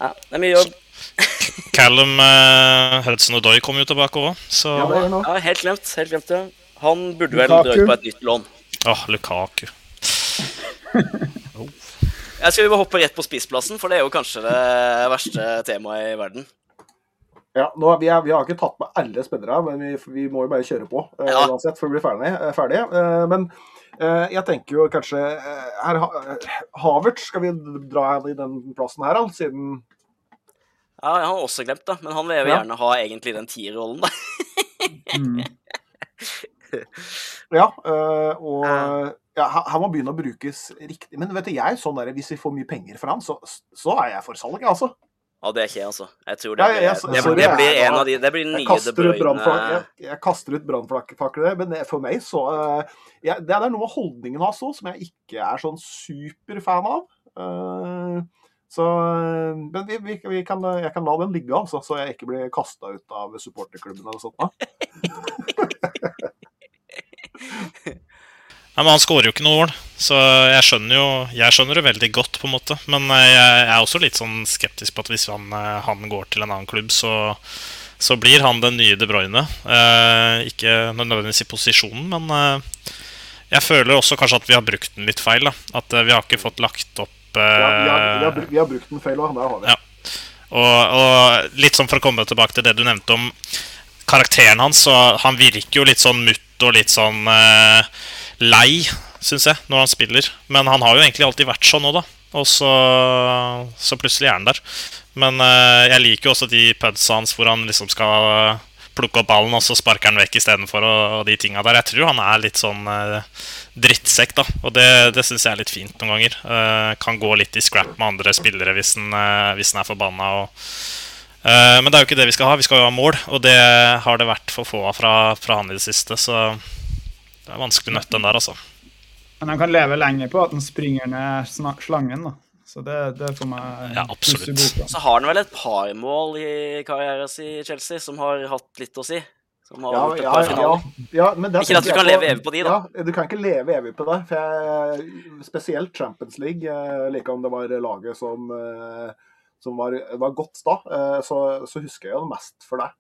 Ja, det er mye jobb. [laughs] Callum uh, Hudson Odoi kom jo tilbake òg, så Ja. Ja, helt glemt. Helt glemt det. Han burde vel ut på et nytt lån. Åh, Lukaku. [laughs] Jeg skal vi bare hoppe rett på spiseplassen, for det er jo kanskje det verste temaet i verden. Ja, nå, vi, er, vi har ikke tatt med alle spillere, men vi, vi må jo bare kjøre på eh, Ja. uansett for å bli ferdig. eh, ferdig. Eh, men jeg tenker jo kanskje her, Havertz, Havert, skal vi dra i den plassen her, da? Siden Ja, jeg har også glemt det, men han vil jo Ja. gjerne ha egentlig den tierrollen, da. Mm. [laughs] Ja, og Ja. han må begynne å brukes riktig. Men vet du, jeg sånn der, hvis vi får mye penger for han, så, så er jeg for salg, altså. Ja, det er ikke jeg, altså. Jeg tror det Nei, blir, jeg- det, sorry, det blir en av de Det blir den nye De kaster ut Bruyne brannfakler, jeg, jeg kaster ut brannfakler, men det- for meg så eh, jeg, Det er noe med holdningen hans òg som jeg ikke er sånn superfan av. Eh, så eh, Men vi, vi, vi kan, jeg kan la den ligge, altså, så jeg ikke blir kasta ut av supporterklubben eller sånt. [laughs] [laughs] Nei, men Han skårer jo ikke noe mål, så jeg skjønner jo Jeg skjønner det veldig godt, på en måte. Men eh, jeg er også litt sånn skeptisk på at hvis han, eh, han går til en annen klubb, så, så blir han den nye De Bruyne. Eh, ikke nødvendigvis i posisjonen, men eh, jeg føler også kanskje at vi har brukt den litt feil. da At eh, vi har ikke fått lagt opp Ja, vi, har, vi, har, eh, vi har brukt den feil, og der har vi Ja. Og, og litt sånn for å komme tilbake til det du nevnte om karakteren hans, så han virker jo litt sånn mutt og litt sånn eh, lei, syns jeg, når han spiller. Men han har jo egentlig alltid vært sånn òg, da. Og så, så plutselig er han der. Men uh, jeg liker jo også de pudsa hans hvor han liksom skal plukke opp ballen, og så sparker han vekk istedenfor, og, og de tinga der. Jeg tror han er litt sånn uh, drittsekk, da. Og det, det syns jeg er litt fint noen ganger. Eh, kan gå litt i scrap med andre spillere hvis han, eh, er forbanna. Og, eh, men det er jo ikke det vi skal ha. Vi skal jo ha mål, og det har det vært for få av fra, fra han i det siste. Så det er vanskelig nøtt, den der, altså. Men han kan leve lenger på at han springer ned slangen, da. Så det, det får meg Ja, absolutt. Så har han vel et par mål i karrieren sin i Chelsea som har hatt litt å si. Som har Ja, gjort et ja, par ja, finaler. ja, men Ikke at du kan leve evig på de, da. Ja, du kan ikke leve evig på det. For jeg, spesielt Champions League, jeg like om det var laget som, eh, som var, var godt da, eh, så, så husker jeg jo det mest for det.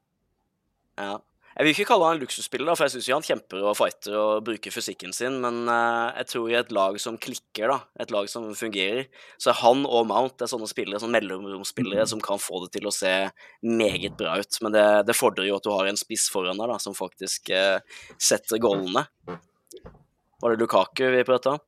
Ja. Jeg vil ikke kalle han en luksusspiller, for jeg syns han kjemper og fighter og bruker fysikken sin, men eh, jeg tror i et lag som klikker, da, et lag som fungerer, så er han og Mount er sånne spillere, sånne mellomromsspillere som kan få det til å se meget bra ut. Men det, det fordrer jo at du har en spiss foran deg da, som faktisk eh, setter goalene. Var det Lukaku vi prata om?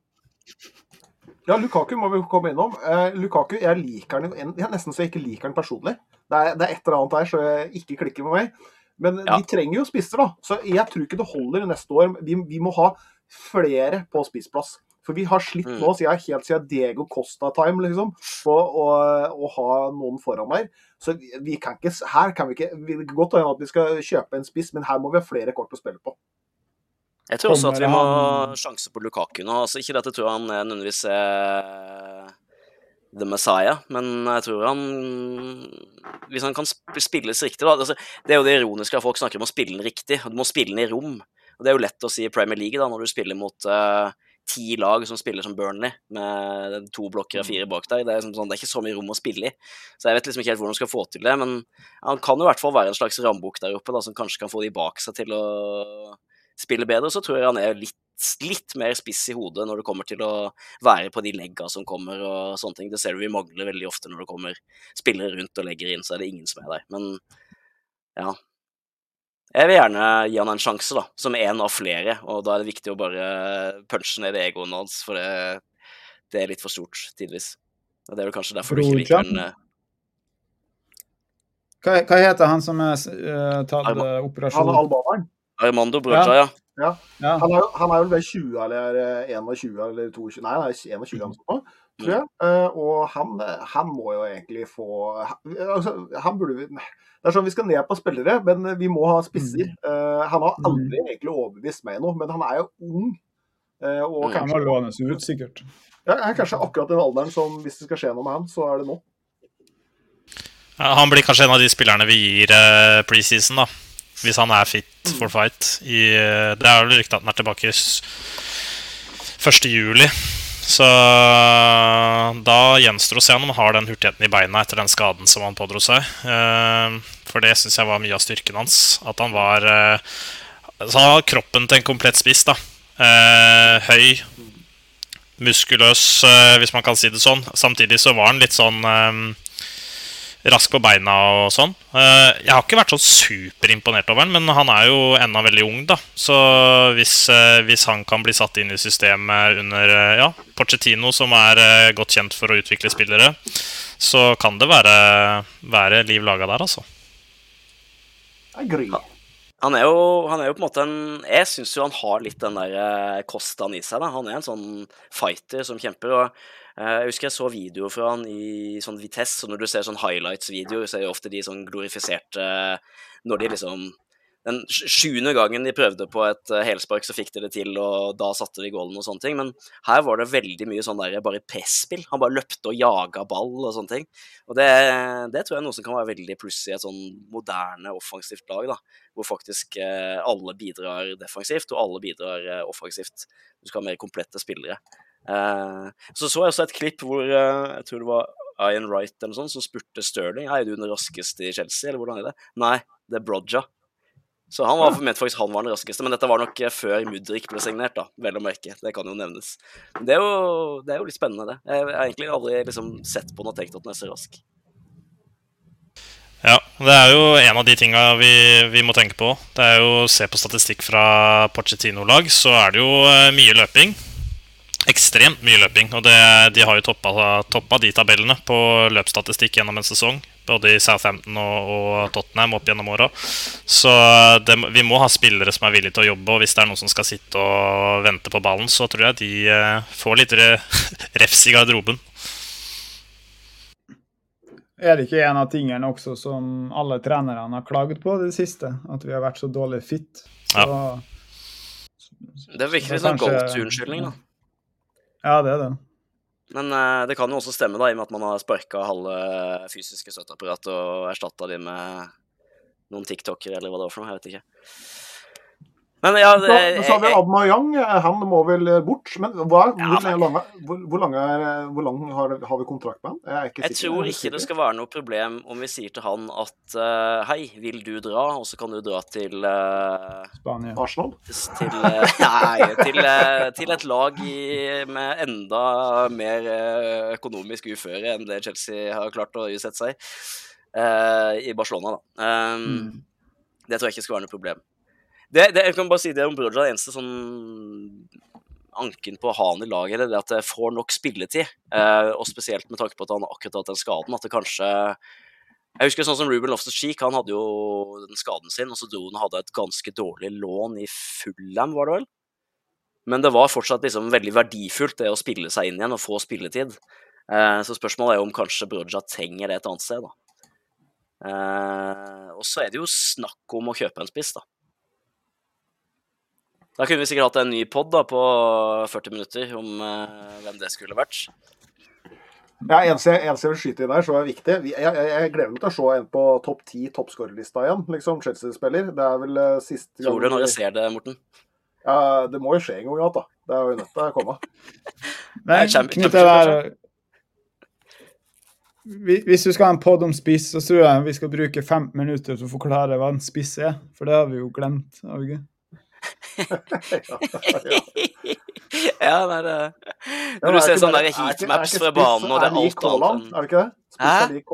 Ja, Lukaku må vi komme innom. Eh, Lukaku, jeg liker han jo nesten så jeg ikke liker han personlig. Det er, det er et eller annet her så jeg ikke klikker med meg. Men Ja. de trenger jo spisser, da. Så jeg tror ikke det holder neste år. Vi, vi må ha flere på spissplass. For vi har slitt Mm. nå, så jeg er helt siden Diego Costa-time, liksom, på å, å ha noen foran der. Så vi, vi kan ikke, her kan vi ikke vi, kan Godt hende at vi skal kjøpe en spiss, men her må vi ha flere kort å spille på. Jeg tror også at vi må sjanse på Lukaku nå. Altså, ikke jeg tror han er nødvendigvis er the Messiah, men jeg tror han Hvis han kan spilles riktig, da altså, Det er jo det ironiske at folk snakker om å spille den riktig. Du må spille den i rom. Og Det er jo lett å si i Premier League da, når du spiller mot uh, ti lag som spiller som Burnley, med to blokker av fire bak der. Det er, liksom sånn, det er ikke så mye rom å spille i. Så jeg vet liksom ikke helt hvordan han skal få til det. Men han kan jo i hvert fall være en slags rambukk der oppe, da, som kanskje kan få de bak seg til å spille bedre. Så tror jeg han er litt, litt mer spiss i hodet når det kommer til å være på de legga som kommer og sånne ting. Det ser du vi mangler veldig ofte når det kommer spillere rundt og legger inn, så er det ingen som er der. Men ja, jeg vil gjerne gi han en sjanse, da, som en av flere. Og da er det viktig å bare punche ned egoen hans, for det, det, er litt for stort tidvis. Og det er vel kanskje derfor du ikke liker uh... hva, hva, heter han som er uh, tatt uh, operasjon? Han er albaneren. Armando Brocha, ja. ja. ja. Han, er, han er vel vel 20 eller 21 eller 22 Nei, nei 21 eller noe sånt, tror jeg. Uh, og han, han, må jo egentlig få altså, Han burde det er sånn Vi skal ned på spillere, men vi må ha spisser. Uh, han har aldri mm. egentlig overbevist meg noe, men han er jo ung. Uh, og kanskje, han må lånes ut, sikkert. Ja, er kanskje akkurat den alderen som hvis det skal skje noe med han, så er det nå. Ja, han blir kanskje en av de spillerne vi gir uh, preseason, da. Hvis han er fit mm. for fight. I, det er vel ryktet at han er tilbake 1. juli. Så da gjenstår det å se om han har den hurtigheten i beina etter den skaden som han pådro seg. Uh, for det syns jeg var mye av styrken hans. At han var uh, Så han har kroppen til en komplett spiss. da Høy, muskuløs, hvis man kan si det sånn. Samtidig så var han litt sånn rask på beina og sånn. Eh, jeg har ikke vært sånn superimponert over han, men han er jo ennå veldig ung, da. Så hvis, eh, hvis, han kan bli satt inn i systemet under eh, ja, Porcetino, som er godt kjent for å utvikle spillere, så kan det være, være liv laga der, altså. Han er, jo, han er jo på en måte en Jeg syns jo han har litt den der Kostaen i seg. da Han er en sånn fighter som kjemper. og jeg husker jeg så videoer fra han i sånn Vitesse, og når du ser sånn highlights-videoer, så er jo ofte de sånn glorifiserte når de liksom den sjuende gangen de prøvde på et uh, helspark, så fikk de det til, og da satte de gålen og sånne ting. Men her var det veldig mye sånn der bare presspill. Han bare løpte og jaga ball og sånne ting. Og det, det, tror jeg er noe som kan være veldig pluss i et sånn moderne, offensivt lag, da. Hvor faktisk alle bidrar defensivt, og alle bidrar offensivt. Du skal ha mer komplette spillere. Uh, så så jeg også et klipp hvor uh, jeg tror det var Ian Wright eller noe sånt, som spurte Sterling er du den raskeste i Chelsea, eller hvordan er det? Nei, det er Brodja. Så han var mente faktisk han var den raskeste, men dette var nok uh, før Mudrik ble signert, da, vel å merke. Det kan jo nevnes. Men det er jo, det er jo litt spennende, det. Jeg har egentlig aldri liksom, sett på den og tenkt at den er så rask. Ja, det er jo en av de tinga vi, vi, må tenke på. Det er jo Se på statistikk fra Pochettino-lag, så er det jo mye løping ekstremt mye løping. Og det, de har jo toppa, toppa, de tabellene på løpsstatistikk gjennom en sesong. Både i Southampton og, og Tottenham opp gjennom åra. Så det, vi må ha spillere som er villige til å jobbe. Og hvis det er noen som skal sitte og vente på ballen, så tror jeg de uh, får litt [laughs] refs i garderoben. Er det ikke en av tingene også som alle trenerne har klaget på det siste? At vi har vært så dårlig fit? Så, ja. Det virker litt en goat-unnskyldning, da. Ja, det er det. Men uh, det kan jo også stemme, da, i og med at man har sparka halve fysiske støtteapparat og erstatta de med noen tiktokere eller hva det var for noe. Jeg vet ikke. Men ja, det, så, så har vi Ademayang. Han må vel bort. Men hva, ja, hvor, men... Hvor, hvor, lange, hvor lang har, har, vi kontrakt med han? Jeg, jeg tror ikke det skal være noe problem om vi sier til han at uh, hei, vil du dra? Og så kan du dra til uh, Spania. Arsenal? Til, uh, nei, til, til, et lag i, med enda mer økonomisk uføre enn det Chelsea har klart å utsette seg i Barcelona, da. Um, mm. Det tror jeg ikke skal være noe problem. Det, det, jeg kan bare si det om Broja. Det eneste sånn anken på å ha han i laget, er at det får nok spilletid. Eh, og spesielt med tanke på at han akkurat har hatt den skaden, at det kanskje Jeg husker sånn som Ruben Loftus-Cheek, han hadde jo den skaden sin, og så dro han og hadde et ganske dårlig lån i Fulham, var det vel? Men det var fortsatt liksom veldig verdifullt det å spille seg inn igjen og få spilletid. Eh, så spørsmålet er jo om kanskje Broja trenger det et annet sted, da. Eh, og så er det jo snakk om å kjøpe en spiss, da. Da kunne vi sikkert hatt en ny pod på 40 minutter om uh, hvem det skulle vært. Ja, eneste, eneste jeg vil skyte inn her, så er viktig Jeg, jeg, jeg gleder meg til å se en på topp ti toppskårerlista igjen, liksom. Chelsea-spiller. Det er vel uh, siste Tror du når jeg ser det, Morten? Ja, det må jo skje en gang igjen, da. Det er jo nødt til å komme. [laughs] Nei, Knut, det der Hvis du skal ha en pod om spiss, så tror jeg vi skal bruke 15 minutter til å forklare hva en spiss er. For det har vi jo glemt, har vi ikke? Ja, [laughs] ja. nei, det Når du ser sånne der heatmaps fra banen, og det er alt annet Er det ikke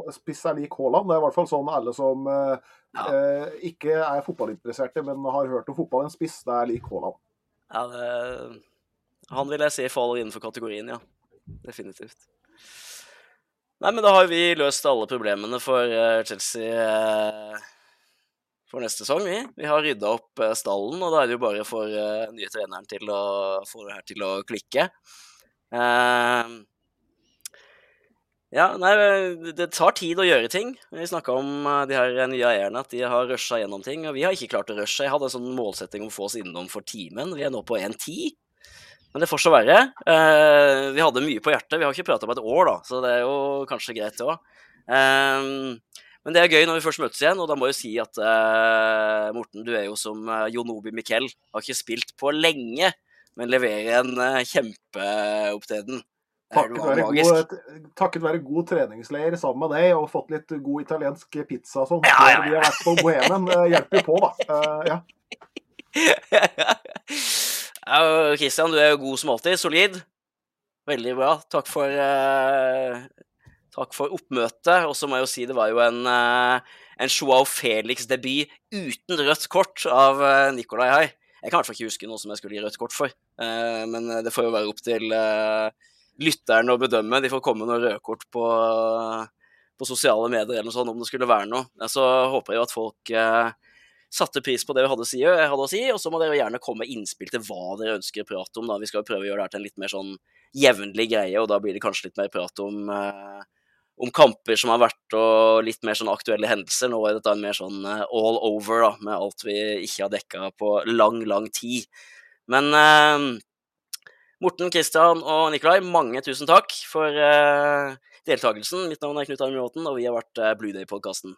det? Spiss er lik Haaland. Det er i hvert fall sånn alle som eh, ikke er fotballinteresserte, men har hørt om fotball, en spiss, det er lik Haaland. Ja, det, han vil jeg si faller innenfor kategorien, ja. Definitivt. Nei, men da har vi løst alle problemene for Chelsea Chelsea for neste sesong. Vi, vi har rydda opp eh, stallen, og da er det jo bare for uh, nye treneren til å få det her til å klikke. Uh, ja, nei, det tar tid å gjøre ting. Vi snakka om uh, de her nye eierne, at de har rusha gjennom ting. Og vi har ikke klart å rushe. Jeg hadde en sånn målsetting om å få oss innom for timen. Vi er nå på 1.10. Men det får så være. Uh, vi hadde mye på hjertet. Vi har ikke prata på et år, da, så det er jo kanskje greit, det òg. Men det er gøy når vi først møtes igjen, og da må jeg si at uh, Morten, du er jo som uh, Jonobi Miquel. Har ikke spilt på lenge, men leverer en uh, kjempeopptreden. Takket være, god, takket være god treningsleir sammen med deg og fått litt god italiensk pizza og sånn. Ja, ja, ja. Vi har vært på Bohemen. hjelper jo på, da. Uh, ja. [laughs] Kristian, du er jo god som alltid. Solid. Veldig bra. Takk for Takk for oppmøtet. Og så må jeg jo si det var jo en, eh, en Joao Felix-debut uten rødt kort av eh, Nicolay Hai. Jeg kan i hvert fall ikke huske noe som jeg skulle gi rødt kort for, eh, men det får jo være opp til lytterne å bedømme. De får komme noen rødkort på, på sosiale medier eller noe sånt om det skulle være noe. Så håper jeg jo at folk satte pris på det vi hadde si, hadde å si og så må dere gjerne komme med innspill til hva dere ønsker å prate om. Da. Vi skal jo prøve å gjøre det her til en litt mer sånn jevnlig greie, og da blir det kanskje litt mer prat om uh, om kamper som har vært, og litt mer sånn aktuelle hendelser. Nå er dette mer sånn eh, all over, da, med alt vi ikke har dekka på lang, lang tid. Men eh, Morten, Kristian og Nikolai, mange tusen takk for eh, deltakelsen. Mitt navn er Knut Arne Bråten, og vi har vært eh, Blue Day-podkasten.